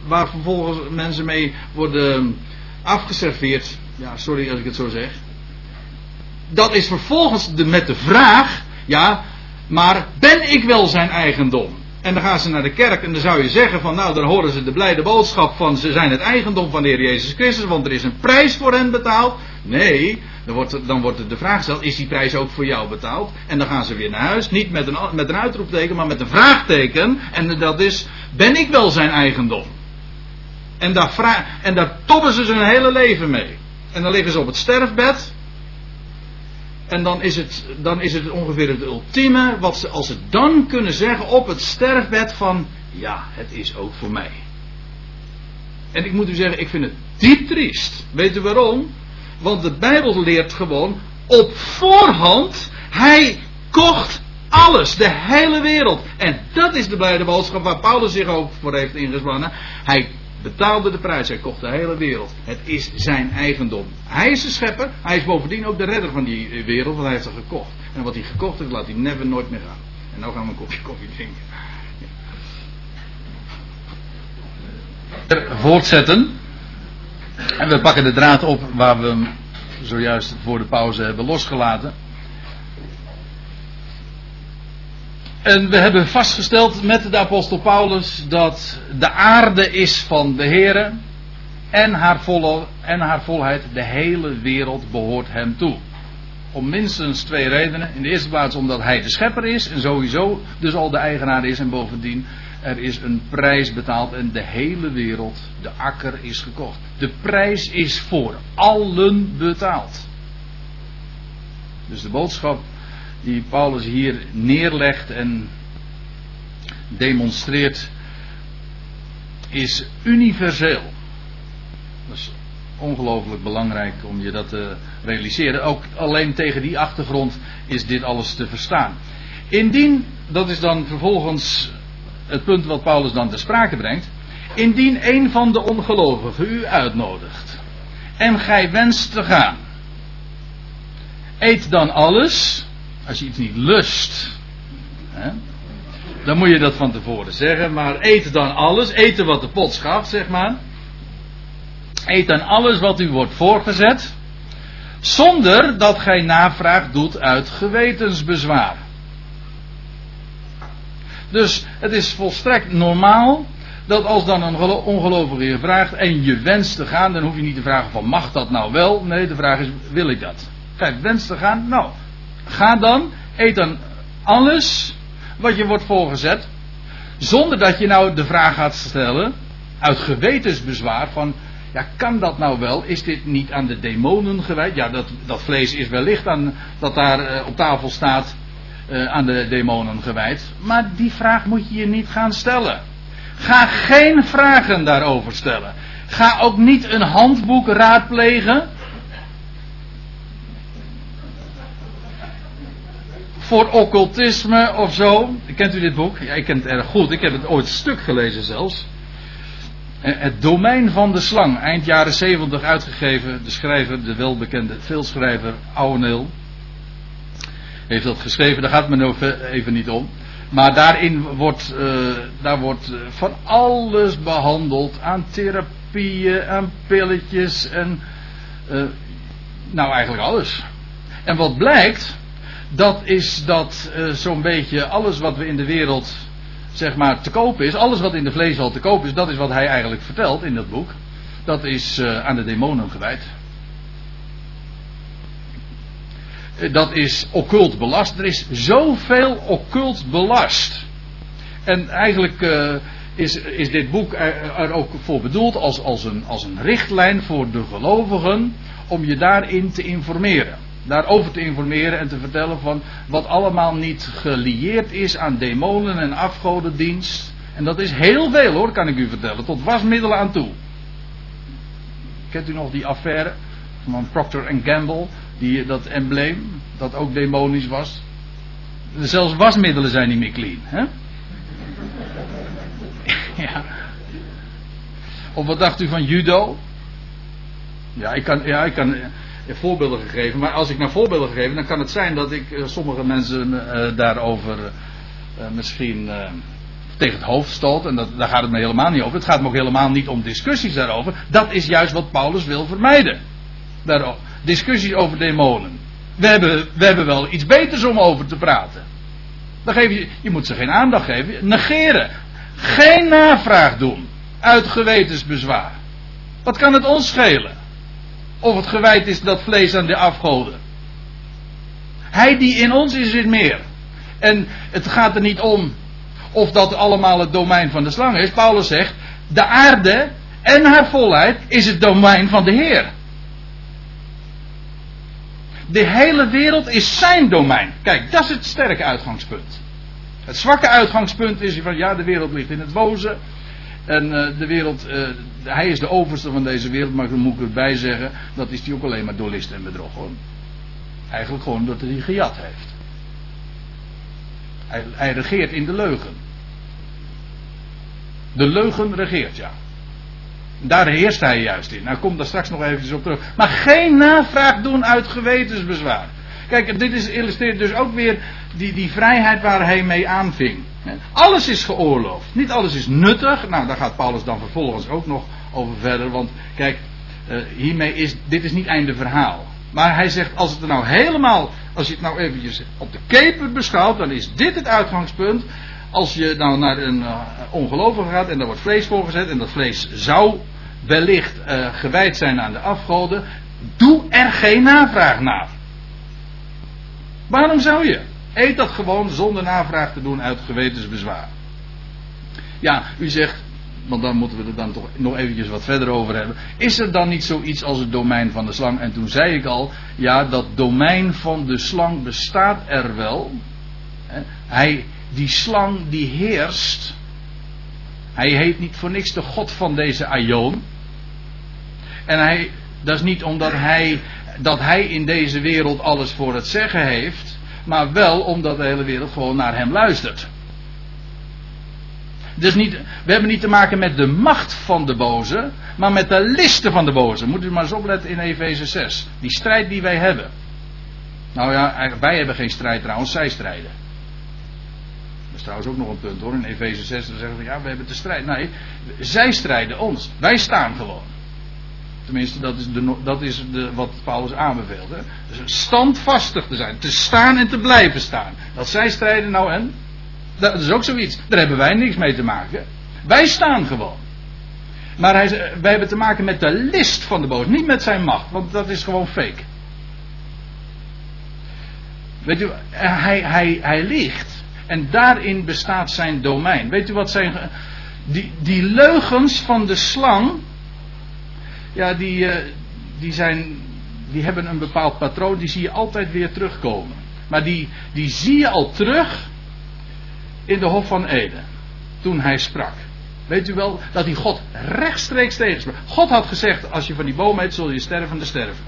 waar vervolgens mensen mee worden afgeserveerd? Ja, sorry als ik het zo zeg dat is vervolgens de, met de vraag, ja, maar ben ik wel zijn eigendom? En dan gaan ze naar de kerk en dan zou je zeggen van nou dan horen ze de blijde boodschap van ze zijn het eigendom van de Heer Jezus Christus, want er is een prijs voor hen betaald. Nee, dan wordt, dan wordt de vraag gesteld, is die prijs ook voor jou betaald? En dan gaan ze weer naar huis, niet met een, met een uitroepteken, maar met een vraagteken. En dat is, ben ik wel zijn eigendom? En daar, en daar tobben ze hun hele leven mee. En dan liggen ze op het sterfbed en dan is, het, dan is het ongeveer het ultieme wat ze, als ze dan kunnen zeggen op het sterfbed van, ja, het is ook voor mij. En ik moet u zeggen, ik vind het diep triest. Weet u waarom? Want de Bijbel leert gewoon op voorhand, hij kocht alles, de hele wereld. En dat is de blijde boodschap waar Paulus zich ook voor heeft ingespannen. Hij betaalde de prijs, hij kocht de hele wereld. Het is zijn eigendom. Hij is de schepper, hij is bovendien ook de redder van die wereld, want hij heeft er gekocht. En wat hij gekocht heeft, laat hij never nooit meer gaan. En nou gaan we een kopje koffie drinken. Voortzetten. En we pakken de draad op waar we zojuist voor de pauze hebben losgelaten. En we hebben vastgesteld met de apostel Paulus dat de aarde is van de Here en haar, volle, en haar volheid, de hele wereld behoort hem toe. Om minstens twee redenen. In de eerste plaats omdat hij de schepper is en sowieso dus al de eigenaar is en bovendien er is een prijs betaald en de hele wereld, de akker is gekocht. De prijs is voor allen betaald. Dus de boodschap die Paulus hier neerlegt en demonstreert, is universeel. Dat is ongelooflijk belangrijk om je dat te realiseren. Ook alleen tegen die achtergrond is dit alles te verstaan. Indien, dat is dan vervolgens het punt wat Paulus dan ter sprake brengt. Indien een van de ongelovigen u uitnodigt en gij wenst te gaan, eet dan alles als je iets niet lust, hè, dan moet je dat van tevoren zeggen. Maar eet dan alles, eten wat de pot schaft, zeg maar. Eet dan alles wat u wordt voorgezet, zonder dat gij navraag doet uit gewetensbezwaar. Dus het is volstrekt normaal dat als dan een ongelovige je vraagt en je wenst te gaan, dan hoef je niet te vragen van mag dat nou wel? Nee, de vraag is wil ik dat? Kijk, wenst te gaan? Nou, Ga dan, eet dan alles wat je wordt voorgezet. Zonder dat je nou de vraag gaat stellen, uit gewetensbezwaar, van ja, kan dat nou wel? Is dit niet aan de demonen gewijd? Ja, dat, dat vlees is wellicht aan, dat daar uh, op tafel staat uh, aan de demonen gewijd. Maar die vraag moet je je niet gaan stellen. Ga geen vragen daarover stellen. Ga ook niet een handboek raadplegen voor occultisme of zo. Kent u dit boek? Ja, ik ken het erg goed. Ik heb het ooit stuk gelezen zelfs. Eh, het domein van de slang, eind jaren 70 uitgegeven. De schrijver, de welbekende veelschrijver Ouweneel. Heeft dat geschreven, daar gaat het me nog even niet om. Maar daarin wordt, uh, daar wordt eh, van alles behandeld. Aan therapieën, aan pilletjes en. Nou, eigenlijk alles. En wat blijkt, dat is dat uh, zo'n beetje alles wat we in de wereld zeg maar te koop is, alles wat in de vleeswal te koop is, dat is wat hij eigenlijk vertelt in dat boek. dat is uh, aan de demonen gewijd. Dat is occult belast. Er is zoveel occult belast. En eigenlijk is, is dit boek er, er, ook voor bedoeld als, als, een, als een richtlijn voor de gelovigen om je daarin te informeren. Daarover te informeren en te vertellen van wat allemaal niet gelieerd is aan demonen en afgodendienst. En dat is heel veel hoor, kan ik u vertellen. Tot wasmiddelen aan toe. Kent u nog die affaire van Procter Gamble? Die, dat embleem, dat ook demonisch was. Zelfs wasmiddelen zijn niet meer clean. Hè? ja. Of wat dacht u van judo? Ja, ik kan, ja, ik kan voorbeelden gegeven. Maar als ik naar voorbeelden geef, dan kan het zijn dat ik uh, sommige mensen uh, daarover misschien tegen het hoofd stoot. En dat, daar gaat het me helemaal niet over. Het gaat me ook helemaal niet om discussies daarover. Dat is juist wat Paulus wil vermijden. Daarover. Discussies over demonen. We hebben, we hebben wel iets beters om over te praten. Dan geef je, je moet ze geen aandacht geven. Negeren. Geen navraag doen. Uit gewetensbezwaar. Wat kan het ons schelen? Of het gewijd is dat vlees aan de afgoden. Hij die in ons is, is meer. En het gaat er niet om of dat allemaal het domein van de slang is. Paulus zegt, de aarde en haar volheid is het domein van de Heer. De hele wereld is zijn domein. Kijk, dat is het sterke uitgangspunt. Het zwakke uitgangspunt is van ja, de wereld ligt in het boze. En uh, de wereld, uh, hij is de overste van deze wereld, maar dan moet ik erbij zeggen, dat is hij ook alleen maar door en bedrog hoor. Eigenlijk gewoon omdat hij gejat heeft. Hij, hij regeert in de leugen. De leugen regeert, ja. Daar heerst hij juist in. Nou, kom daar straks nog eventjes op terug. Maar geen navraag doen uit gewetensbezwaar. Kijk, dit illustreert dus ook weer die, die vrijheid waar hij mee aanving. Alles is geoorloofd. Niet alles is nuttig. Nou, daar gaat Paulus dan vervolgens ook nog over verder. Want kijk, uh, hiermee is dit is niet einde verhaal. Maar hij zegt, als het er nou helemaal, als je het nou eventjes op de keper beschouwt, dan is dit het uitgangspunt. Als je nou naar een uh, ongelovige gaat en daar wordt vlees voorgezet en dat vlees zou wellicht uh, gewijd zijn aan de afgoden, doe er geen navraag naar. Waarom zou je? Eet dat gewoon zonder navraag te doen uit gewetensbezwaar. Ja, u zegt, want dan moeten we er dan toch nog eventjes wat verder over hebben. Is er dan niet zoiets als het domein van de slang? En toen zei ik al, ja, dat domein van de slang bestaat er wel. Hij, die slang die heerst. Hij heet niet voor niks de God van deze Aion. En hij, dat is niet omdat hij, dat hij in deze wereld alles voor het zeggen heeft. Maar wel omdat de hele wereld gewoon naar hem luistert. Dus niet, we hebben niet te maken met de macht van de boze, maar met de listen van de boze. Moet u maar eens opletten in Efeze 6. Die strijd die wij hebben. Nou ja, wij hebben geen strijd trouwens, zij strijden. Dat is trouwens ook nog een punt hoor. In Efeze 6 dan zeggen we ja, we hebben te strijd. Nee, zij strijden ons. Wij staan gewoon. Tenminste, dat is, de, dat is de, wat Paulus aanbeveelt. Hè? Dus standvastig te zijn, te staan en te blijven staan. Dat zij strijden nou en dat is ook zoiets. Daar hebben wij niks mee te maken. Wij staan gewoon. Maar hij, wij hebben te maken met de list van de boos, niet met zijn macht, want dat is gewoon fake. Weet u, hij, hij, hij liegt. En daarin bestaat zijn domein. Weet u wat zijn. Die, die leugens van de slang. Ja, die, eh, die, zijn, die hebben een bepaald patroon. Die zie je altijd weer terugkomen. Maar die, die zie je al terug in de Hof van Eden. Toen hij sprak. Weet u wel dat hij God rechtstreeks tegensprak? God had gezegd: Als je van die boom eet, zul je stervende sterven.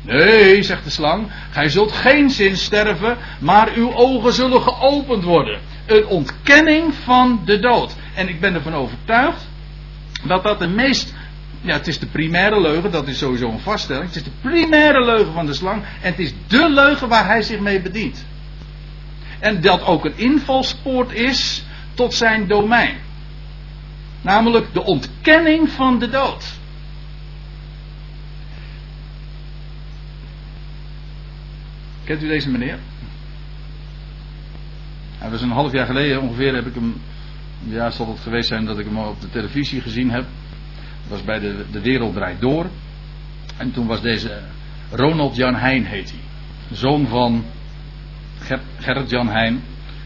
Nee, zegt de slang, gij zult geen zin sterven, maar uw ogen zullen geopend worden. Een ontkenning van de dood. En ik ben ervan overtuigd dat dat de meest. Ja, het is de primaire leugen, dat is sowieso een vaststelling. Het is de primaire leugen van de slang. En het is de leugen waar hij zich mee bedient. En dat ook een invalspoort is tot zijn domein. Namelijk de ontkenning van de dood. Kent u deze meneer? Hij was een half jaar geleden ongeveer heb ik hem. Ja, zal het geweest zijn dat ik hem op de televisie gezien heb. Was bij de, de Wereld Draait Door. En toen was deze Ronald Jan Heijn heet hij. Zoon van Ger, Gerrit Jan Heijn,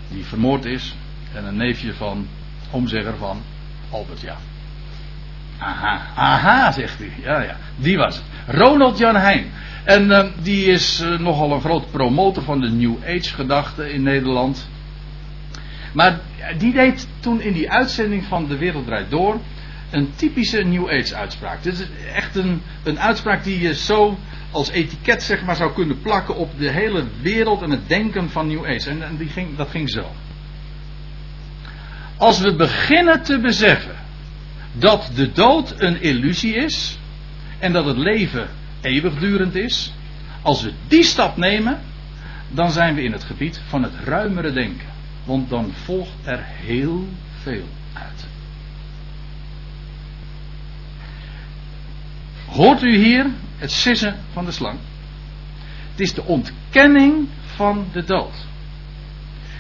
die vermoord is. En een neefje van, omzegger van Albert Jan. Aha, aha, zegt hij. Ja, ja, die was het. Ronald Jan Heijn. En uh, die is uh, nogal een groot promotor van de New Age gedachte in Nederland. Maar die deed toen in die uitzending van De Wereld Draait Door een typische New Age uitspraak. Dit is echt een, een uitspraak die je zo als etiket zeg maar zou kunnen plakken op de hele wereld en het denken van New Age. En, die ging, dat ging zo. Als we beginnen te beseffen dat de dood een illusie is en dat het leven eeuwigdurend is, als we die stap nemen, dan zijn we in het gebied van het ruimere denken. Want dan volgt er heel veel uit. Hoort u hier het sissen van de slang? Het is de ontkenning van de dood.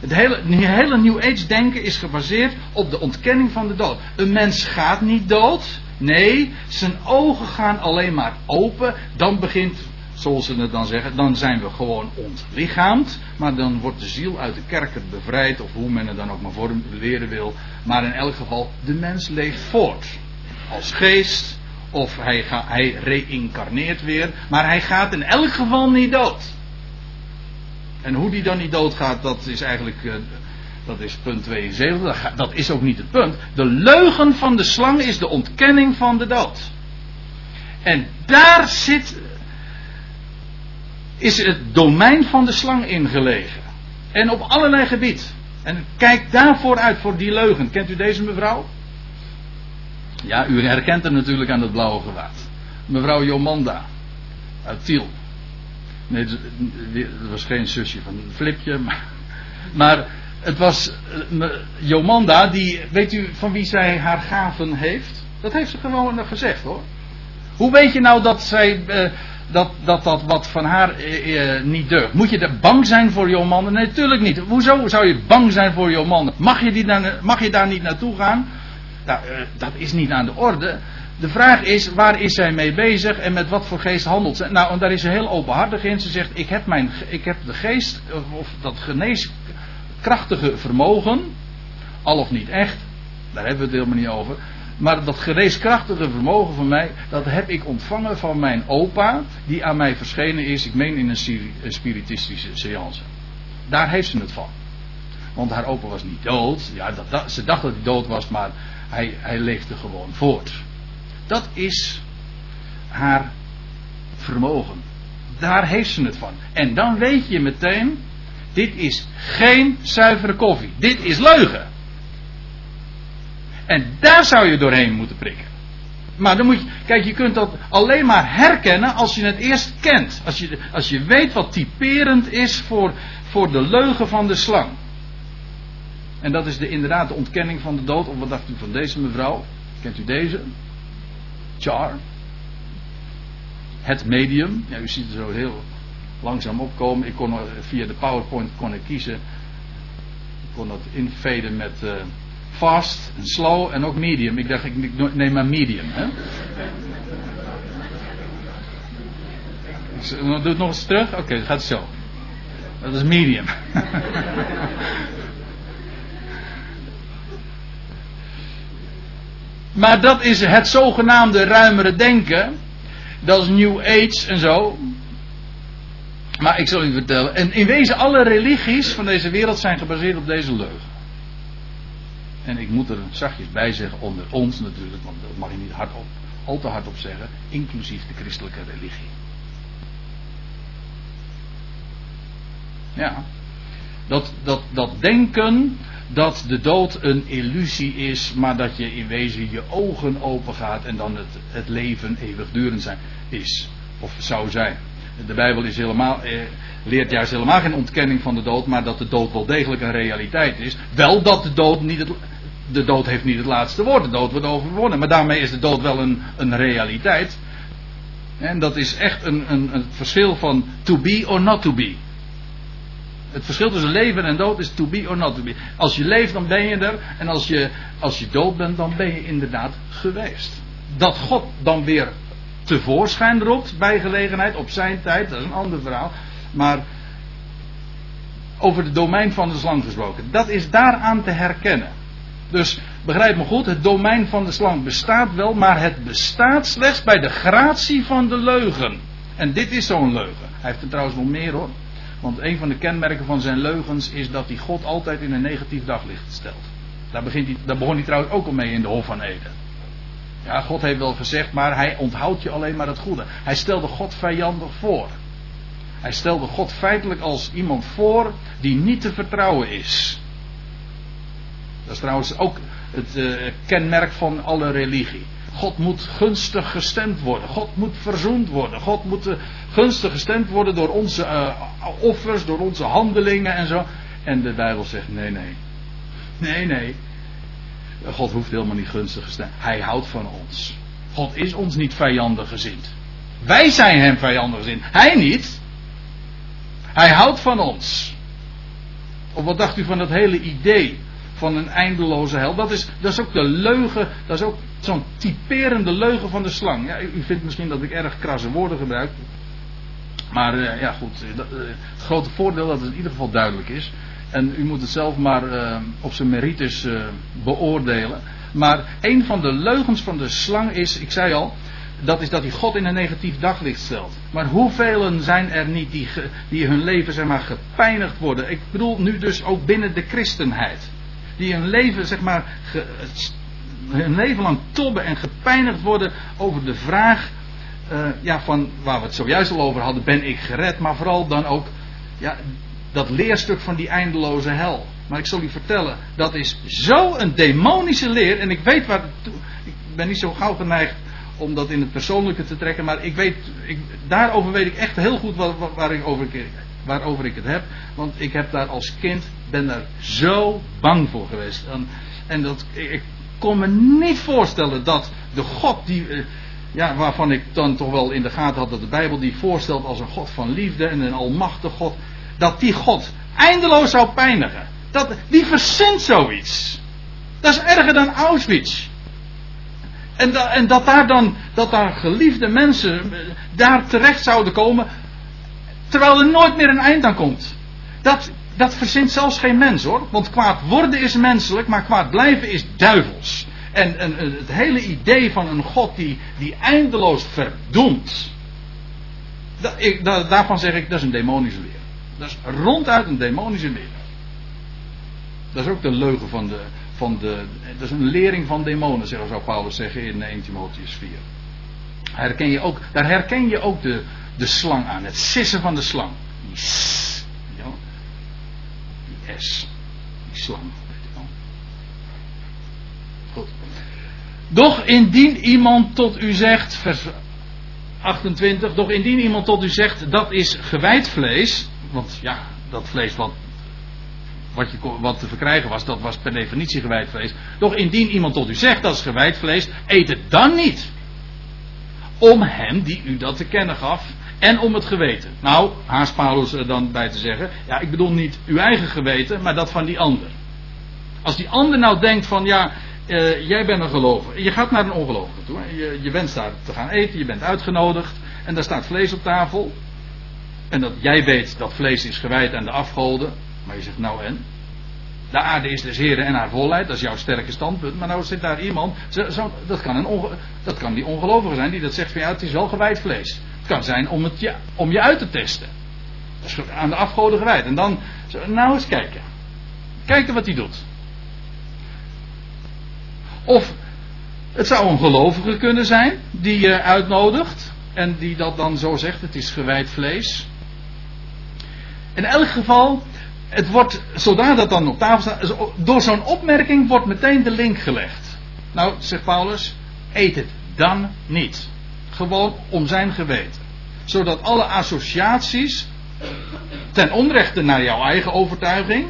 Het hele, het New Age denken is gebaseerd op de ontkenning van de dood. Een mens gaat niet dood. Nee, zijn ogen gaan alleen maar open. Dan begint, zoals ze het dan zeggen, dan zijn we gewoon ontlichaamd. Maar dan wordt de ziel uit de kerker bevrijd, of hoe men het dan ook maar formuleren wil. Maar in elk geval, de mens leeft voort. Als geest, of hij, ga, hij reïncarneert weer. Maar hij gaat in elk geval niet dood. En hoe die dan niet doodgaat, dat is eigenlijk. Uh, dat is punt 72. Dat is ook niet het punt. De leugen van de slang is de ontkenning van de dood. En daar zit. Is het domein van de slang ingelegen. En op allerlei gebied. En kijk daarvoor uit voor die leugen. Kent u deze mevrouw? Ja, u herkent hem natuurlijk aan het blauwe gewaad. Mevrouw Jomanda. Uit Tiel. Nee, het was geen zusje van een flipje. Maar, het was uh, Jomanda, die, weet u van wie zij haar gaven heeft? Dat heeft ze gewoon gezegd hoor. Hoe weet je nou dat zij, uh, dat, dat dat wat van haar uh, niet deugt? Moet je er bang zijn voor Jomanda? Nee, natuurlijk niet. Hoezo zou je bang zijn voor Jomanda? Mag je, die mag je daar niet naartoe gaan? Nou, dat is niet aan de orde. De vraag is, waar is zij mee bezig en met wat voor geest handelt ze? Nou, en daar is ze heel openhartig in. Ze zegt, ik heb, mijn, ik heb de geest, of dat geneeskrachtige vermogen, al of niet echt, daar hebben we het helemaal niet over. Maar dat geneeskrachtige vermogen van mij, dat heb ik ontvangen van mijn opa, die aan mij verschenen is, ik meen in een spiritistische seance. Daar heeft ze het van. Want haar opa was niet dood. Ja, dat, dat, ze dacht dat hij dood was, maar hij, hij leefde gewoon voort. Dat is haar vermogen. Daar heeft ze het van. En dan weet je meteen, dit is geen zuivere koffie. Dit is leugen. En daar zou je doorheen moeten prikken. Maar dan moet je, kijk, je kunt dat alleen maar herkennen als je het eerst kent. Als je, als je weet wat typerend is voor, voor de leugen van de slang. En dat is de, inderdaad de ontkenning van de dood. Of wat dacht u van deze mevrouw? Kent u deze? Char. Het medium. Ja, u ziet het zo heel langzaam opkomen. Ik kon via de PowerPoint kon ik kiezen. Ik kon dat infaden met uh, fast en slow en ook medium. Ik dacht, ik neem maar medium. Hè? Doe het nog eens terug? Oké, okay, gaat zo. Dat is medium. Maar dat is het zogenaamde ruimere denken. Dat is New Age en zo. Maar ik zal u vertellen. En in wezen alle religies van deze wereld zijn gebaseerd op deze leugen. En ik moet er zachtjes bij zeggen, onder ons natuurlijk, want dat mag je niet hardop, al te hardop zeggen, inclusief de christelijke religie. Ja. Dat, dat, dat denken dat de dood een illusie is, maar dat je in wezen je ogen open gaat en dan het, het leven eeuwigdurend zijn, is. Of zou zijn. De Bijbel is helemaal, eh, leert juist helemaal geen ontkenning van de dood, maar dat de dood wel degelijk een realiteit is. Wel dat de dood niet het, de dood heeft niet het laatste woord, de dood wordt overwonnen. Maar daarmee is de dood wel een, een realiteit. En dat is echt een, een, een verschil van to be or not to be. Het verschil tussen leven en dood is to be or not to be. Als je leeft, dan ben je er. En als je, als je dood bent, dan ben je inderdaad geweest. dat God dan weer tevoorschijn roept bij gelegenheid op zijn tijd, dat is een ander verhaal. Maar over het domein van de slang gesproken, dat is daaraan te herkennen. Dus begrijp me goed, het domein van de slang bestaat wel, maar het bestaat slechts bij de gratie van de leugen. En dit is zo'n leugen. Hij heeft er trouwens nog meer hoor. Want een van de kenmerken van zijn leugens is dat hij God altijd in een negatief daglicht stelt. Daar, begint hij, daar begon hij trouwens ook al mee in de Hof van Eden. Ja, God heeft wel gezegd, maar hij onthoudt je alleen maar het goede. Hij stelde God vijandig voor. Hij stelde God feitelijk als iemand voor die niet te vertrouwen is. Dat is trouwens ook het uh, kenmerk van alle religie. God moet gunstig gestemd worden. God moet verzoend worden. God moet uh, gunstig gestemd worden door onze uh, offers, door onze handelingen en zo. En de Bijbel zegt: nee, nee. Nee, nee. God hoeft helemaal niet gunstig gestemd. Hij houdt van ons. God is ons niet vijandig gezind. Wij zijn hem vijandig gezind. Hij niet. Hij houdt van ons. Of wat dacht u van dat hele idee van een eindeloze hel? Dat is, dat is ook de leugen, dat is ook zo'n typerende leugen van de slang. Ja, u vindt misschien dat ik erg krasse woorden gebruik. Maar uh, ja, goed. Dat, uh, het grote voordeel dat het in ieder geval duidelijk is. En u moet het zelf maar op zijn merites beoordelen. Maar een van de leugens van de slang is, ik zei al, dat is dat hij God in een negatief daglicht stelt. Maar hoeveel zijn er niet die, die hun leven zeg maar, gepijnigd worden? Ik bedoel nu dus ook binnen de christenheid. Die hun leven, zeg maar, hun leven lang tobben en gepijnigd worden over de vraag uh, ja, van waar we het zojuist al over hadden, ben ik gered? Maar vooral dan ook ja, dat leerstuk van die eindeloze hel. Maar ik zal u vertellen, dat is zo een demonische leer. En ik weet waar. Ik ben niet zo gauw geneigd om dat in het persoonlijke te trekken. Maar ik weet, ik, daarover weet ik echt heel goed waar, ik over, waarover ik het heb. Want ik heb daar als kind, ben daar zo bang voor geweest. En, en dat, ik kon me niet voorstellen dat de God die. Ja, waarvan ik dan toch wel in de gaten had dat de Bijbel die voorstelt als een God van liefde en een almachtig God. Dat die God eindeloos zou pijnigen. Dat, die verzint zoiets. Dat is erger dan Auschwitz. En, en, dat daar dan, dat daar geliefde mensen daar terecht zouden komen, terwijl er nooit meer een eind aan komt. Dat, dat verzint zelfs geen mens hoor. Want kwaad worden is menselijk, maar kwaad blijven is duivels. En, en, het hele idee van een God die, die eindeloos verdoemt. Ik, daarvan zeg ik, dat is een demonische leer. Dat is ronduit een demonische leer. Dat is ook de leugen van de, van de. Dat is een lering van demonen, zou Paulus zeggen in 1 Timotheus 4. Herken je ook, daar herken je ook de, de slang aan, het sissen van de slang. Die S, die S, die slang. Goed. Doch indien iemand tot u zegt, vers 28, doch indien iemand tot u zegt dat is gewijd vlees, want ja, dat vlees wat, wat, je, te verkrijgen was, dat was per definitie gewijd vlees. Doch indien iemand tot u zegt dat is gewijd vlees, eet het dan niet. Om hem die u dat te kennen gaf en om het geweten. Nou, haast Paulus er dan bij te zeggen, ja, ik bedoel niet uw eigen geweten, maar dat van die ander. Als die ander nou denkt van, ja, uh, jij bent een gelovige. Je gaat naar een ongelovige toe. Je, je wenst daar te gaan eten. Je bent uitgenodigd. En daar staat vlees op tafel. En dat jij weet dat vlees is gewijd aan de afgoden. Maar je zegt nou en? De aarde is des heren en haar volheid. Dat is jouw sterke standpunt. Maar nou zit daar iemand. Zo, dat, kan een dat kan die ongelovige zijn die dat zegt van ja het is wel gewijd vlees. Het kan zijn om, het je, om je uit te testen. Aan de afgoden gewijd. En dan nou eens kijken. Kijken wat hij doet. Of het zou een gelovige kunnen zijn die je uitnodigt en die dat dan zo zegt: het is gewijd vlees. In elk geval, het wordt, zodra dat dan op tafel staat, door zo'n opmerking wordt meteen de link gelegd. Nou, zegt Paulus, eet het dan niet. Gewoon om zijn geweten. Zodat alle associaties, ten onrechte naar jouw eigen overtuiging,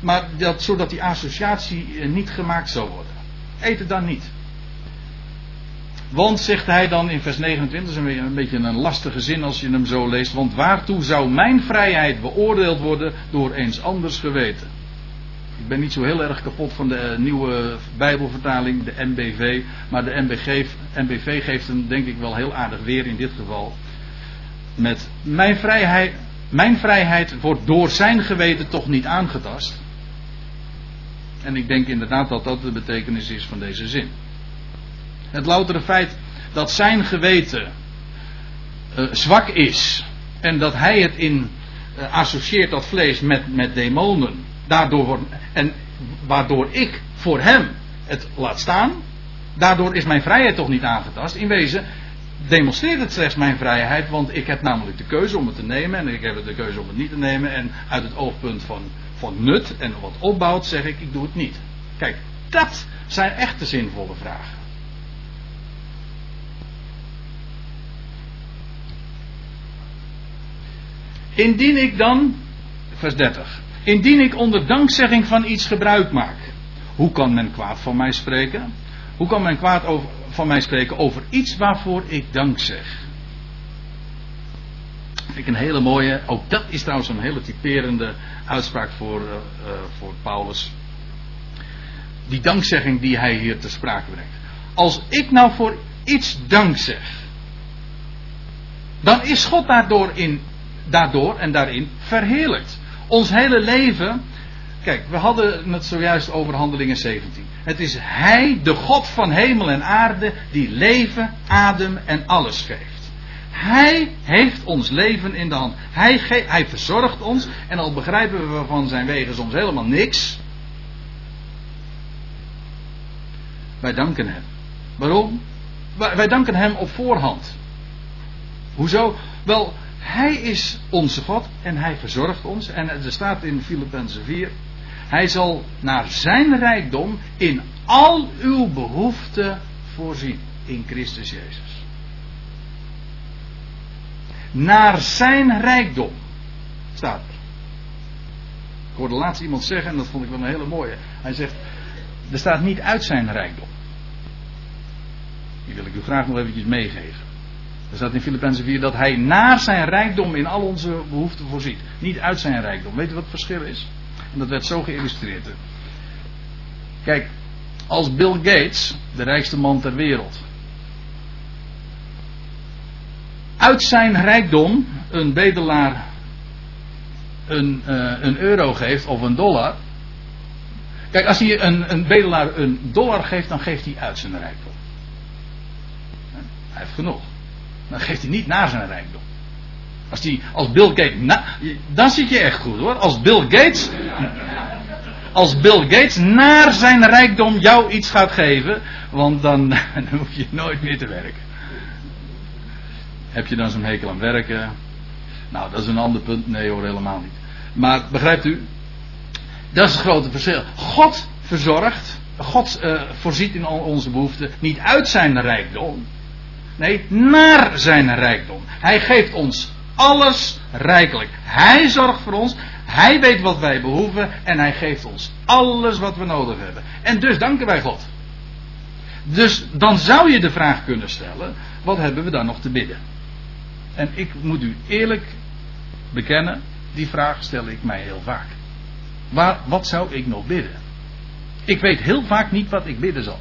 maar dat, zodat die associatie eh, niet gemaakt zou worden eet het dan niet. Want, zegt hij dan in vers 29, is een beetje een lastige zin als je hem zo leest. Want waartoe zou mijn vrijheid beoordeeld worden door eens anders geweten? Ik ben niet zo heel erg kapot van de eh, nieuwe Bijbelvertaling, de MBV. Maar de MBG, MBV geeft hem denk ik wel heel aardig weer in dit geval. Met mijn vrijheid, mijn vrijheid wordt door zijn geweten toch niet aangetast. En ik denk inderdaad dat dat de betekenis is van deze zin. Het loutere feit dat zijn geweten uh, zwak is en dat hij het in uh, associeert dat vlees met, met demonen, daardoor en waardoor ik voor hem het laat staan, daardoor is mijn vrijheid toch niet aangetast. In wezen demonstreert het slechts mijn vrijheid, want ik heb namelijk de keuze om het te nemen en ik heb de keuze om het niet te nemen en uit het oogpunt van, van nut en wat opbouwt zeg ik, ik doe het niet. Kijk, dat zijn echte zinvolle vragen. Indien ik dan, vers 30, indien ik onder dankzegging van iets gebruik maak, hoe kan men kwaad van mij spreken? Hoe kan men kwaad over, van mij spreken over iets waarvoor ik dank zeg? Vind ik een hele mooie, ook dat is trouwens een hele typerende uitspraak voor, uh, uh, voor Paulus. Die dankzegging die hij hier te sprake brengt. Als ik nou voor iets dank zeg, dan is God daardoor in daardoor en daarin verheerlijkt. Ons hele leven. Kijk, we hadden het zojuist over Handelingen 17. Het is Hij, de God van hemel en aarde, die leven, adem en alles geeft. Hij heeft ons leven in de hand. Hij, hij verzorgt ons. En al begrijpen we van zijn wegen soms helemaal niks. Wij danken Hem. Waarom? Wij danken Hem op voorhand. Hoezo? Wel, hij is onze God en hij verzorgt ons. En er staat in Filippenzen 4. Hij zal naar zijn rijkdom in al uw behoeften voorzien. In Christus Jezus. Naar zijn rijkdom. Staat er. Ik hoorde laatst iemand zeggen, en dat vond ik wel een hele mooie. Hij zegt, er staat niet uit zijn rijkdom. Die wil ik u graag nog eventjes meegeven. Er staat in Filippenzen 4 dat hij naar zijn rijkdom in al onze behoeften voorziet. Niet uit zijn rijkdom. Weet u wat het verschil is? En dat werd zo geïllustreerd. Kijk, als Bill Gates, de rijkste man ter wereld, uit zijn rijkdom een bedelaar een, uh, een euro geeft of een dollar. Kijk, als hij een, een bedelaar een dollar geeft, dan geeft hij uit zijn rijkdom. Hij heeft genoeg dan geeft hij niet naar zijn rijkdom. Als, die, als Bill Gates, dan zit je echt goed hoor. Als Bill Gates, als Bill Gates naar zijn rijkdom jou iets gaat geven, want dan, dan hoef je nooit meer te werken. Heb je dan zo'n hekel aan werken? Nou, dat is een ander punt. Nee hoor, helemaal niet. Maar begrijpt u? Dat is het grote verschil. God verzorgt, God uh, voorziet in al onze behoeften, niet uit zijn rijkdom. Nee, naar zijn rijkdom. Hij geeft ons alles rijkelijk. Hij zorgt voor ons. Hij weet wat wij behoeven. En hij geeft ons alles wat we nodig hebben. En dus danken wij God. Dus dan zou je de vraag kunnen stellen: wat hebben we dan nog te bidden? En ik moet u eerlijk bekennen, die vraag stel ik mij heel vaak. Waar, wat zou ik nog bidden? Ik weet heel vaak niet wat ik bidden zal.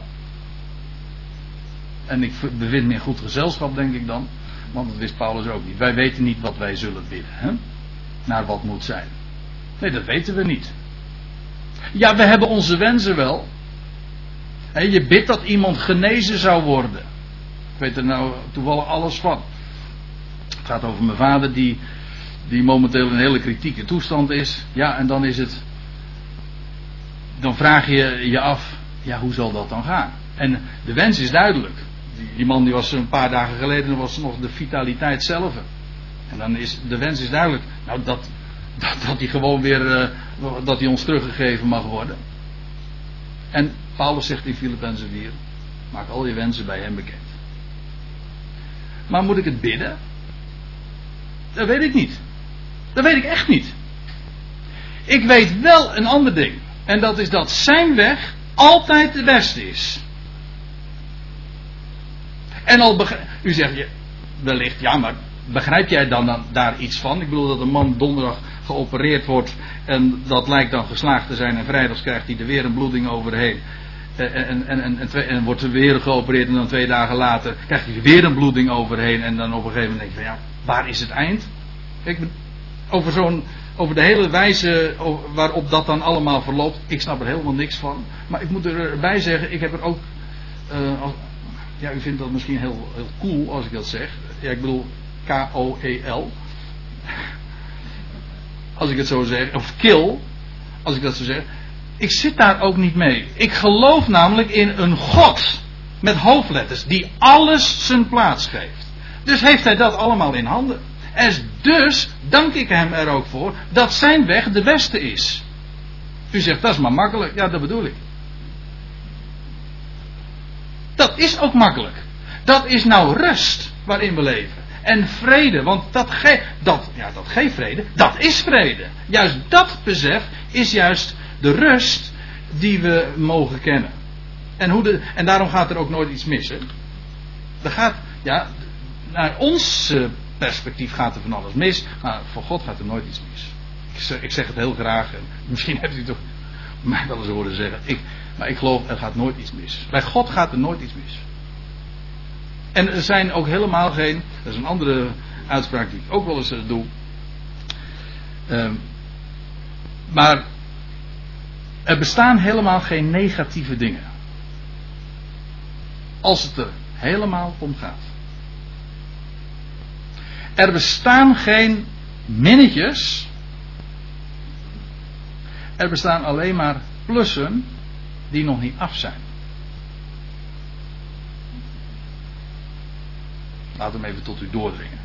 En ik bevind me in goed gezelschap, denk ik dan. Want dat wist Paulus ook niet. Wij weten niet wat wij zullen bidden. Hè? Naar wat moet zijn. Nee, dat weten we niet. Ja, we hebben onze wensen wel. En je bidt dat iemand genezen zou worden. Ik weet er nou toevallig alles van. Het gaat over mijn vader die, die momenteel in een hele kritieke toestand is. Ja, en dan is het. Dan vraag je je af, ja, hoe zal dat dan gaan? En de wens is duidelijk die man die was een paar dagen geleden was nog de vitaliteit zelf. En dan is de wens is duidelijk. Nou, dat, dat, dat hij gewoon weer. Uh, dat hij ons teruggegeven mag worden. En Paulus zegt in Filippenzen 4. Maak al je wensen bij hem bekend. Maar moet ik het bidden? Dat weet ik niet. Dat weet ik echt niet. Ik weet wel een ander ding. En dat is dat zijn weg altijd de beste is. En al u zegt je wellicht, ja, maar begrijp jij dan, dan daar iets van? Ik bedoel dat een man donderdag geopereerd wordt en dat lijkt dan geslaagd te zijn en vrijdags krijgt hij er weer een bloeding overheen. En, en, en, en, en, wordt er weer geopereerd en dan twee dagen later krijgt hij weer een bloeding overheen en dan op een gegeven moment denk je van ja, waar is het eind? Over zo'n over de hele wijze waarop dat dan allemaal verloopt, ik snap er helemaal niks van. Maar ik moet erbij zeggen, ik heb er ook. Uh, ja, u vindt dat misschien heel, heel cool als ik dat zeg. Ja, ik bedoel K-O-E-L. Als ik het zo zeg. Of kill, als ik dat zo zeg. Ik zit daar ook niet mee. Ik geloof namelijk in een God. Met hoofdletters. Die alles zijn plaats geeft. Dus heeft hij dat allemaal in handen. En dus dank ik hem er ook voor dat zijn weg de beste is. U zegt dat is maar makkelijk. Ja, dat bedoel ik. Dat is ook makkelijk. Dat is nou rust waarin we leven. En vrede, want dat, ge dat, ja, dat geeft vrede, dat is vrede. Juist dat besef is juist de rust die we mogen kennen. En, hoe de, en daarom gaat er ook nooit iets mis. Hè? Er gaat, ja, naar ons perspectief gaat er van alles mis, maar voor God gaat er nooit iets mis. Ik zeg, het heel graag, en misschien hebt u toch mij wel eens horen zeggen. Ik, maar ik geloof, er gaat nooit iets mis. Bij God gaat er nooit iets mis. En er zijn ook helemaal geen, dat is een andere uitspraak die ik ook wel eens eh, doe. Uh, maar er bestaan helemaal geen negatieve dingen. Als het er helemaal om gaat. Er bestaan geen minnetjes. Er bestaan alleen maar plussen die nog niet af zijn. Laat hem even tot u doordringen.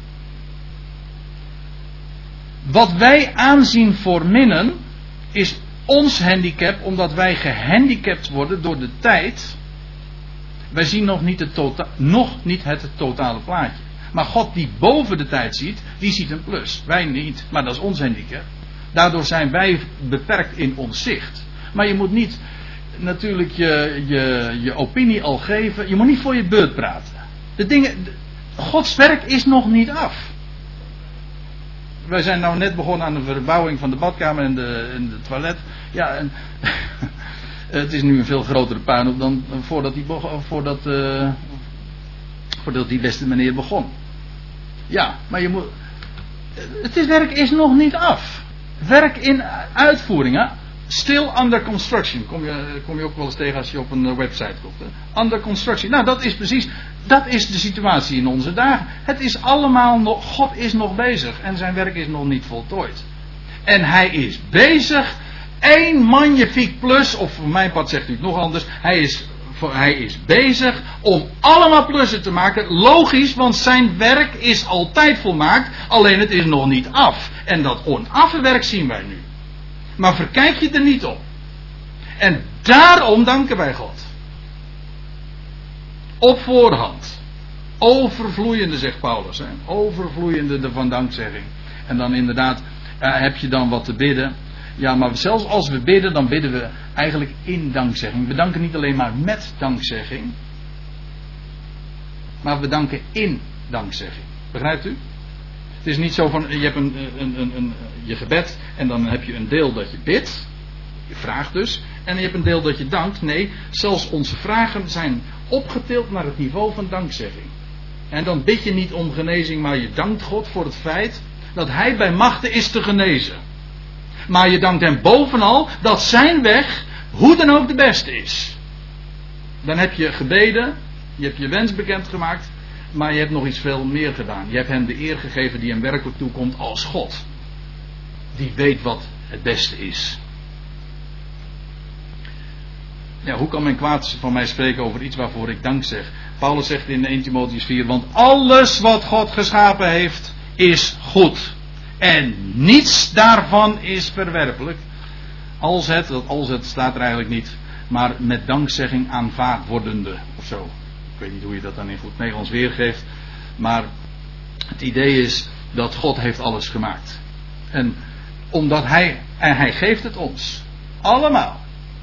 Wat wij aanzien voor minnen is ons handicap, omdat wij gehandicapt worden door de tijd. Wij zien nog niet, het tota nog niet het totale plaatje. Maar God die boven de tijd ziet, die ziet een plus. Wij niet, maar dat is ons handicap. Daardoor zijn wij beperkt in ons zicht. Maar je moet niet natuurlijk je, je, je opinie al geven. Je moet niet voor je beurt praten. De dingen, Gods werk is nog niet af. Wij zijn nou net begonnen aan de verbouwing van de badkamer en de, en de toilet. Ja, en het is nu een veel grotere puinhoop dan voordat die, voordat, uh, voordat die beste meneer begon. Ja, maar je moet. Het werk is nog niet af. Werk in uitvoering, hè? Still under construction. Kom je, kom je ook wel eens tegen als je op een website komt. Hè? Under construction. Nou, dat is precies. Dat is de situatie in onze dagen. Het is allemaal nog. God is nog bezig. En zijn werk is nog niet voltooid. En hij is bezig. Eén magnifiek plus. Of voor mijn part zegt u het nog anders. Hij is hij is bezig om allemaal plussen te maken. Logisch, want zijn werk is altijd volmaakt, alleen het is nog niet af. En dat onaffe werk zien wij nu. Maar verkijk je er niet op. En daarom danken wij God. Op voorhand. Overvloeiende, zegt Paulus. Hè? Overvloeiende van dankzegging. En dan inderdaad uh, heb je dan wat te bidden. Ja, maar zelfs als we bidden, dan bidden we eigenlijk in dankzegging. We danken niet alleen maar met dankzegging, maar we danken in dankzegging. Begrijpt u? Het is niet zo van, je hebt een, een, een, een, je gebed en dan heb je een deel dat je bidt, je vraagt dus, en je hebt een deel dat je dankt. Nee, zelfs onze vragen zijn opgetild naar het niveau van dankzegging. En dan bid je niet om genezing, maar je dankt God voor het feit dat Hij bij machten is te genezen. Maar je dankt hem bovenal dat zijn weg, hoe dan ook, de beste is. Dan heb je gebeden, je hebt je wens bekendgemaakt, maar je hebt nog iets veel meer gedaan. Je hebt hem de eer gegeven die hem werkelijk toekomt als God. Die weet wat het beste is. Ja, hoe kan men kwaad van mij spreken over iets waarvoor ik dank zeg? Paulus zegt in 1 Timotheus 4, want alles wat God geschapen heeft, is goed. En niets daarvan is verwerpelijk. Als het, dat als het staat er eigenlijk niet, maar met dankzegging aanvaard wordende of zo. Ik weet niet hoe je dat dan in goed Nederlands weergeeft. Maar het idee is dat God heeft alles gemaakt. En omdat hij, en hij geeft het ons. Allemaal.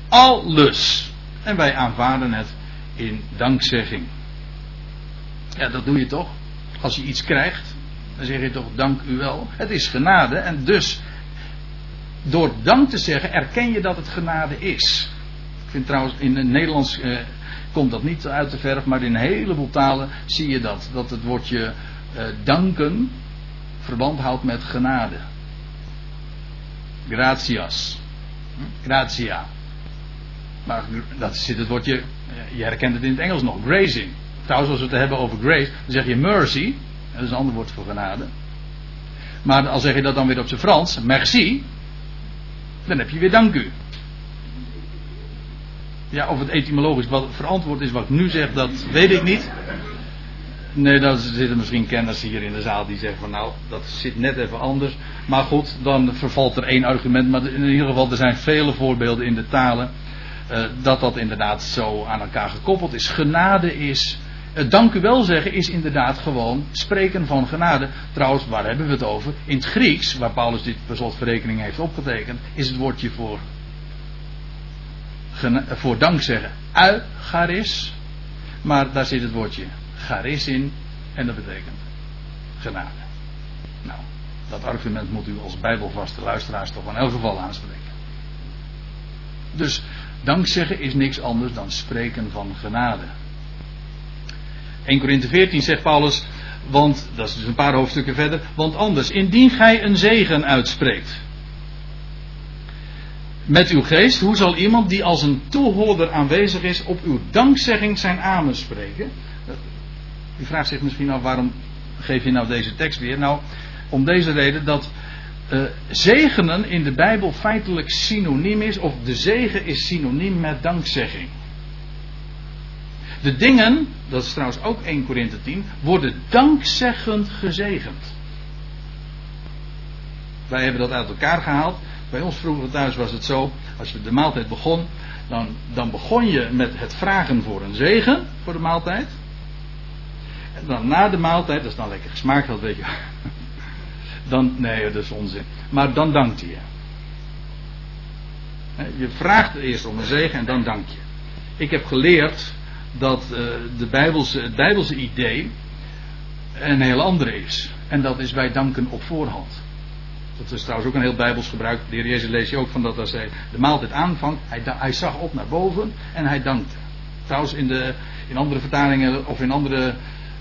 Alles. En wij aanvaarden het in dankzegging. Ja, dat doe je toch? Als je iets krijgt, dan zeg je toch dank u wel. Het is genade en dus door dank te zeggen erken je dat het genade is. Ik vind trouwens in het Nederlands eh, komt dat niet uit de verf, maar in een heleboel talen zie je dat. Dat het woordje eh, danken verband houdt met genade. Gratias. Hm? Gratia. Maar dat zit het woordje, eh, je herkent het in het Engels nog, grazing. Trouwens, als we het hebben over grace, dan zeg je mercy. Dat is een ander woord voor genade. Maar als zeg je dat dan weer op zijn Frans, merci. Dan heb je weer dank u. Ja, of het etymologisch wat verantwoord is wat ik nu zeg, dat weet ik niet. Nee, dan zitten misschien kenners hier in de zaal die zeggen van nou, dat zit net even anders. Maar goed, dan vervalt er één argument. Maar in ieder geval, er zijn vele voorbeelden in de talen. Uh, dat dat inderdaad zo aan elkaar gekoppeld is. Genade is. Uh, dank u wel zeggen is inderdaad gewoon spreken van genade. Trouwens, waar hebben we het over? In het Grieks, waar Paulus dit per slotverrekening heeft opgetekend, is het woordje voor, voor dank zeggen eucharis. Maar daar zit het woordje charis in en dat betekent genade. Nou, dat argument moet u als bijbelvaste luisteraars toch in elk geval aanspreken. Dus dankzeggen is niks anders dan spreken van genade. 1 Korinthe 14 zegt Paulus, want dat is dus een paar hoofdstukken verder, want anders, indien gij een zegen uitspreekt met uw geest, hoe zal iemand die als een toehoorder aanwezig is op uw dankzegging zijn amen spreken? U vraagt zich misschien af waarom geef je nou deze tekst weer? Nou, om deze reden dat uh, zegenen in de Bijbel feitelijk synoniem is, of de zegen is synoniem met dankzegging. De dingen, dat is trouwens ook 1 Korinthe 10, worden dankzeggend gezegend. Wij hebben dat uit elkaar gehaald. Bij ons vroeger thuis was het zo, als je de maaltijd begon, dan, dan begon je met het vragen voor een zegen voor de maaltijd. En dan na de maaltijd, dat is dan lekker gesmaakt, dat weet je. Dan, nee, dat is onzin. Maar dan dankt je. Je vraagt eerst om een zegen en dan dank je. Ik heb geleerd dat uh, de Bijbelse, het Bijbelse idee een heel andere is. En dat is wij danken op voorhand. Dat is trouwens ook een heel Bijbels gebruik. De heer Jezus lees je ook van dat als hij de maaltijd aanvangt, hij, hij zag op naar boven en hij dankte. Trouwens in, de, in andere vertalingen of in andere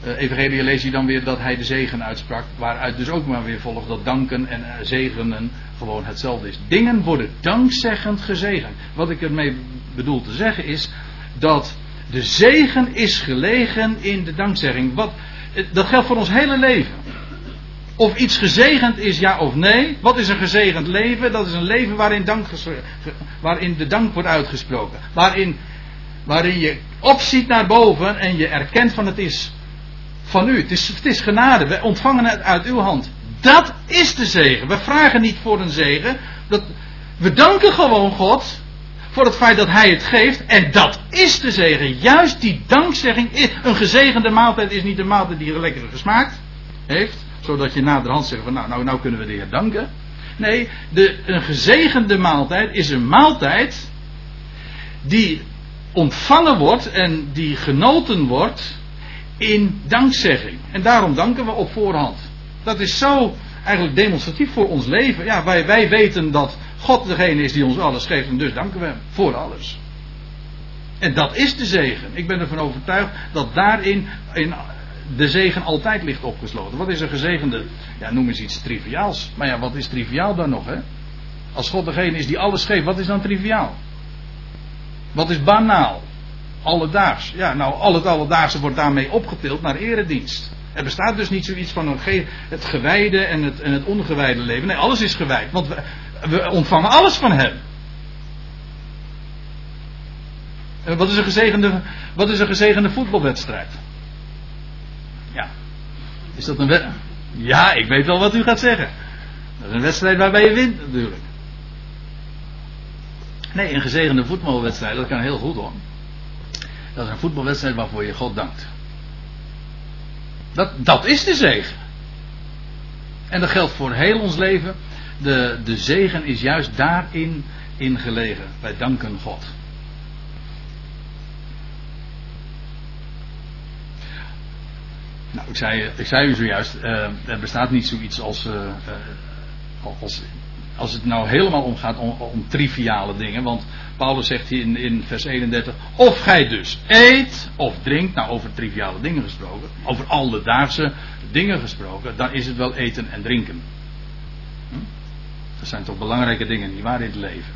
uh, lees je dan weer dat hij de zegen uitsprak. Waaruit dus ook maar weer volgt dat danken en uh, zegenen gewoon hetzelfde is. Dingen worden dankzeggend gezegend. Wat ik ermee bedoel te zeggen is dat de zegen is gelegen in de dankzegging. Wat, dat geldt voor ons hele leven. Of iets gezegend is, ja of nee. Wat is een gezegend leven? Dat is een leven waarin, dank, waarin de dank wordt uitgesproken. Waarin, waarin je opziet naar boven en je erkent van het is van u. Het is, het is genade. We ontvangen het uit uw hand. Dat is de zegen. We vragen niet voor een zegen. Dat, we danken gewoon God voor het feit dat Hij het geeft. En dat is de zegen. Juist die dankzegging. Een gezegende maaltijd is niet een maaltijd die lekker gesmaakt heeft. Zodat je naderhand zegt van nou, nou, nou kunnen we de Heer danken. Nee, de, een gezegende maaltijd is een maaltijd die ontvangen wordt en die genoten wordt in dankzegging. En daarom danken we op voorhand. Dat is zo eigenlijk demonstratief voor ons leven. Ja, wij, wij weten dat God degene is die ons alles geeft en dus danken we hem voor alles. En dat is de zegen. Ik ben ervan overtuigd dat daarin in de zegen altijd ligt opgesloten. Wat is een gezegende? Ja, noem eens iets triviaals. Maar ja, wat is triviaal dan nog, hè? Als God degene is die alles geeft, wat is dan triviaal? Wat is banaal? alledaags. Ja, nou, al het alledaagse wordt daarmee opgetild naar eredienst. Er bestaat dus niet zoiets van het gewijde en het, en het ongewijde leven. Nee, alles is gewijd. Want we, ontvangen alles van hem. En wat is een gezegende, wat is een gezegende voetbalwedstrijd? Ja. Is dat een wedstrijd? Ja, ik weet wel wat u gaat zeggen. Dat is een wedstrijd waarbij je wint natuurlijk. Nee, een gezegende voetbalwedstrijd, dat kan heel goed hoor. Dat is een voetbalwedstrijd waarvoor je God dankt. Dat, dat is de zegen. En dat geldt voor heel ons leven. De, de zegen is juist daarin in gelegen. Wij danken God. Nou, ik zei, ik zei u zojuist, uh, er bestaat niet zoiets als, uh, uh, als als het nou helemaal omgaat om, om triviale dingen. Want Paulus zegt hier in, in vers 31. Of gij dus eet of drinkt. Nou, over triviale dingen gesproken. Over alledaagse dingen gesproken. Dan is het wel eten en drinken. Dat zijn toch belangrijke dingen, niet waar, in het leven.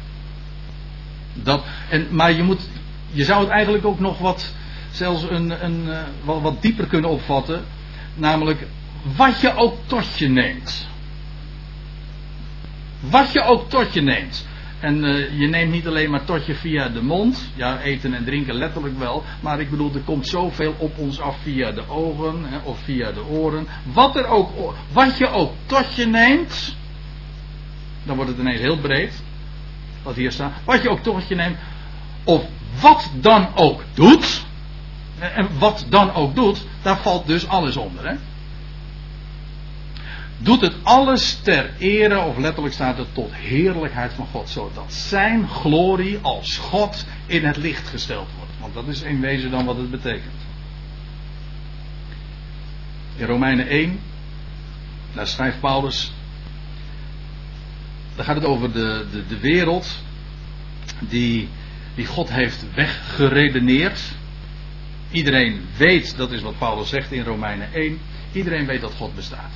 Dat, en, maar je, moet, je zou het eigenlijk ook nog wat. Zelfs een, een, uh, wat, wat dieper kunnen opvatten. Namelijk wat je ook tot je neemt. Wat je ook tot je neemt. En uh, je neemt niet alleen maar tot je via de mond. Ja, eten en drinken letterlijk wel. Maar ik bedoel, er komt zoveel op ons af via de ogen hè, of via de oren. Wat, er ook, wat je ook tot je neemt. Dan wordt het ineens heel breed. Wat hier staat. Wat je ook tot je neemt. Of wat dan ook doet. En wat dan ook doet, daar valt dus alles onder. Hè? doet het alles ter ere, of letterlijk staat het tot heerlijkheid van God, zodat zijn glorie als God in het licht gesteld wordt. Want dat is in wezen dan wat het betekent. In Romeinen 1, daar schrijft Paulus, daar gaat het over de, de, de wereld die, die God heeft weggeredeneerd. Iedereen weet, dat is wat Paulus zegt in Romeinen 1, iedereen weet dat God bestaat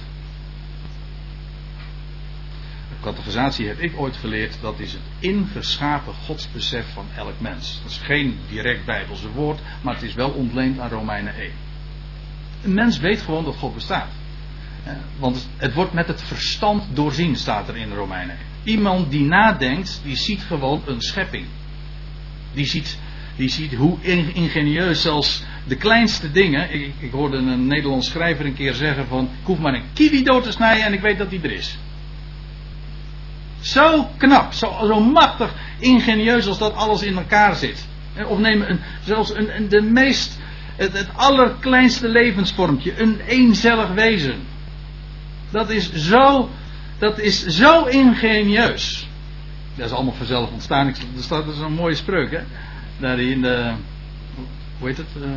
categorisatie heb ik ooit geleerd, dat is het ingeschapen godsbesef van elk mens. Dat is geen direct bijbelse woord, maar het is wel ontleend aan Romeinen 1. Een mens weet gewoon dat God bestaat. Want het wordt met het verstand doorzien, staat er in Romeinen 1. Iemand die nadenkt, die ziet gewoon een schepping. Die ziet, die ziet hoe ingenieus zelfs de kleinste dingen. Ik, ik hoorde een Nederlands schrijver een keer zeggen van... Ik hoef maar een kiwi dood te snijden en ik weet dat die er is. Zo knap, zo, zo machtig ingenieus als dat alles in elkaar zit. Of neem zelfs een, een, de meest, het, het allerkleinste levensvormpje, een eenzellig wezen. Dat is zo, dat is zo ingenieus. Dat is allemaal vanzelf ontstaan. Er staat dus een mooie spreuk, hè? Daar in de, hoe heet het? Uh,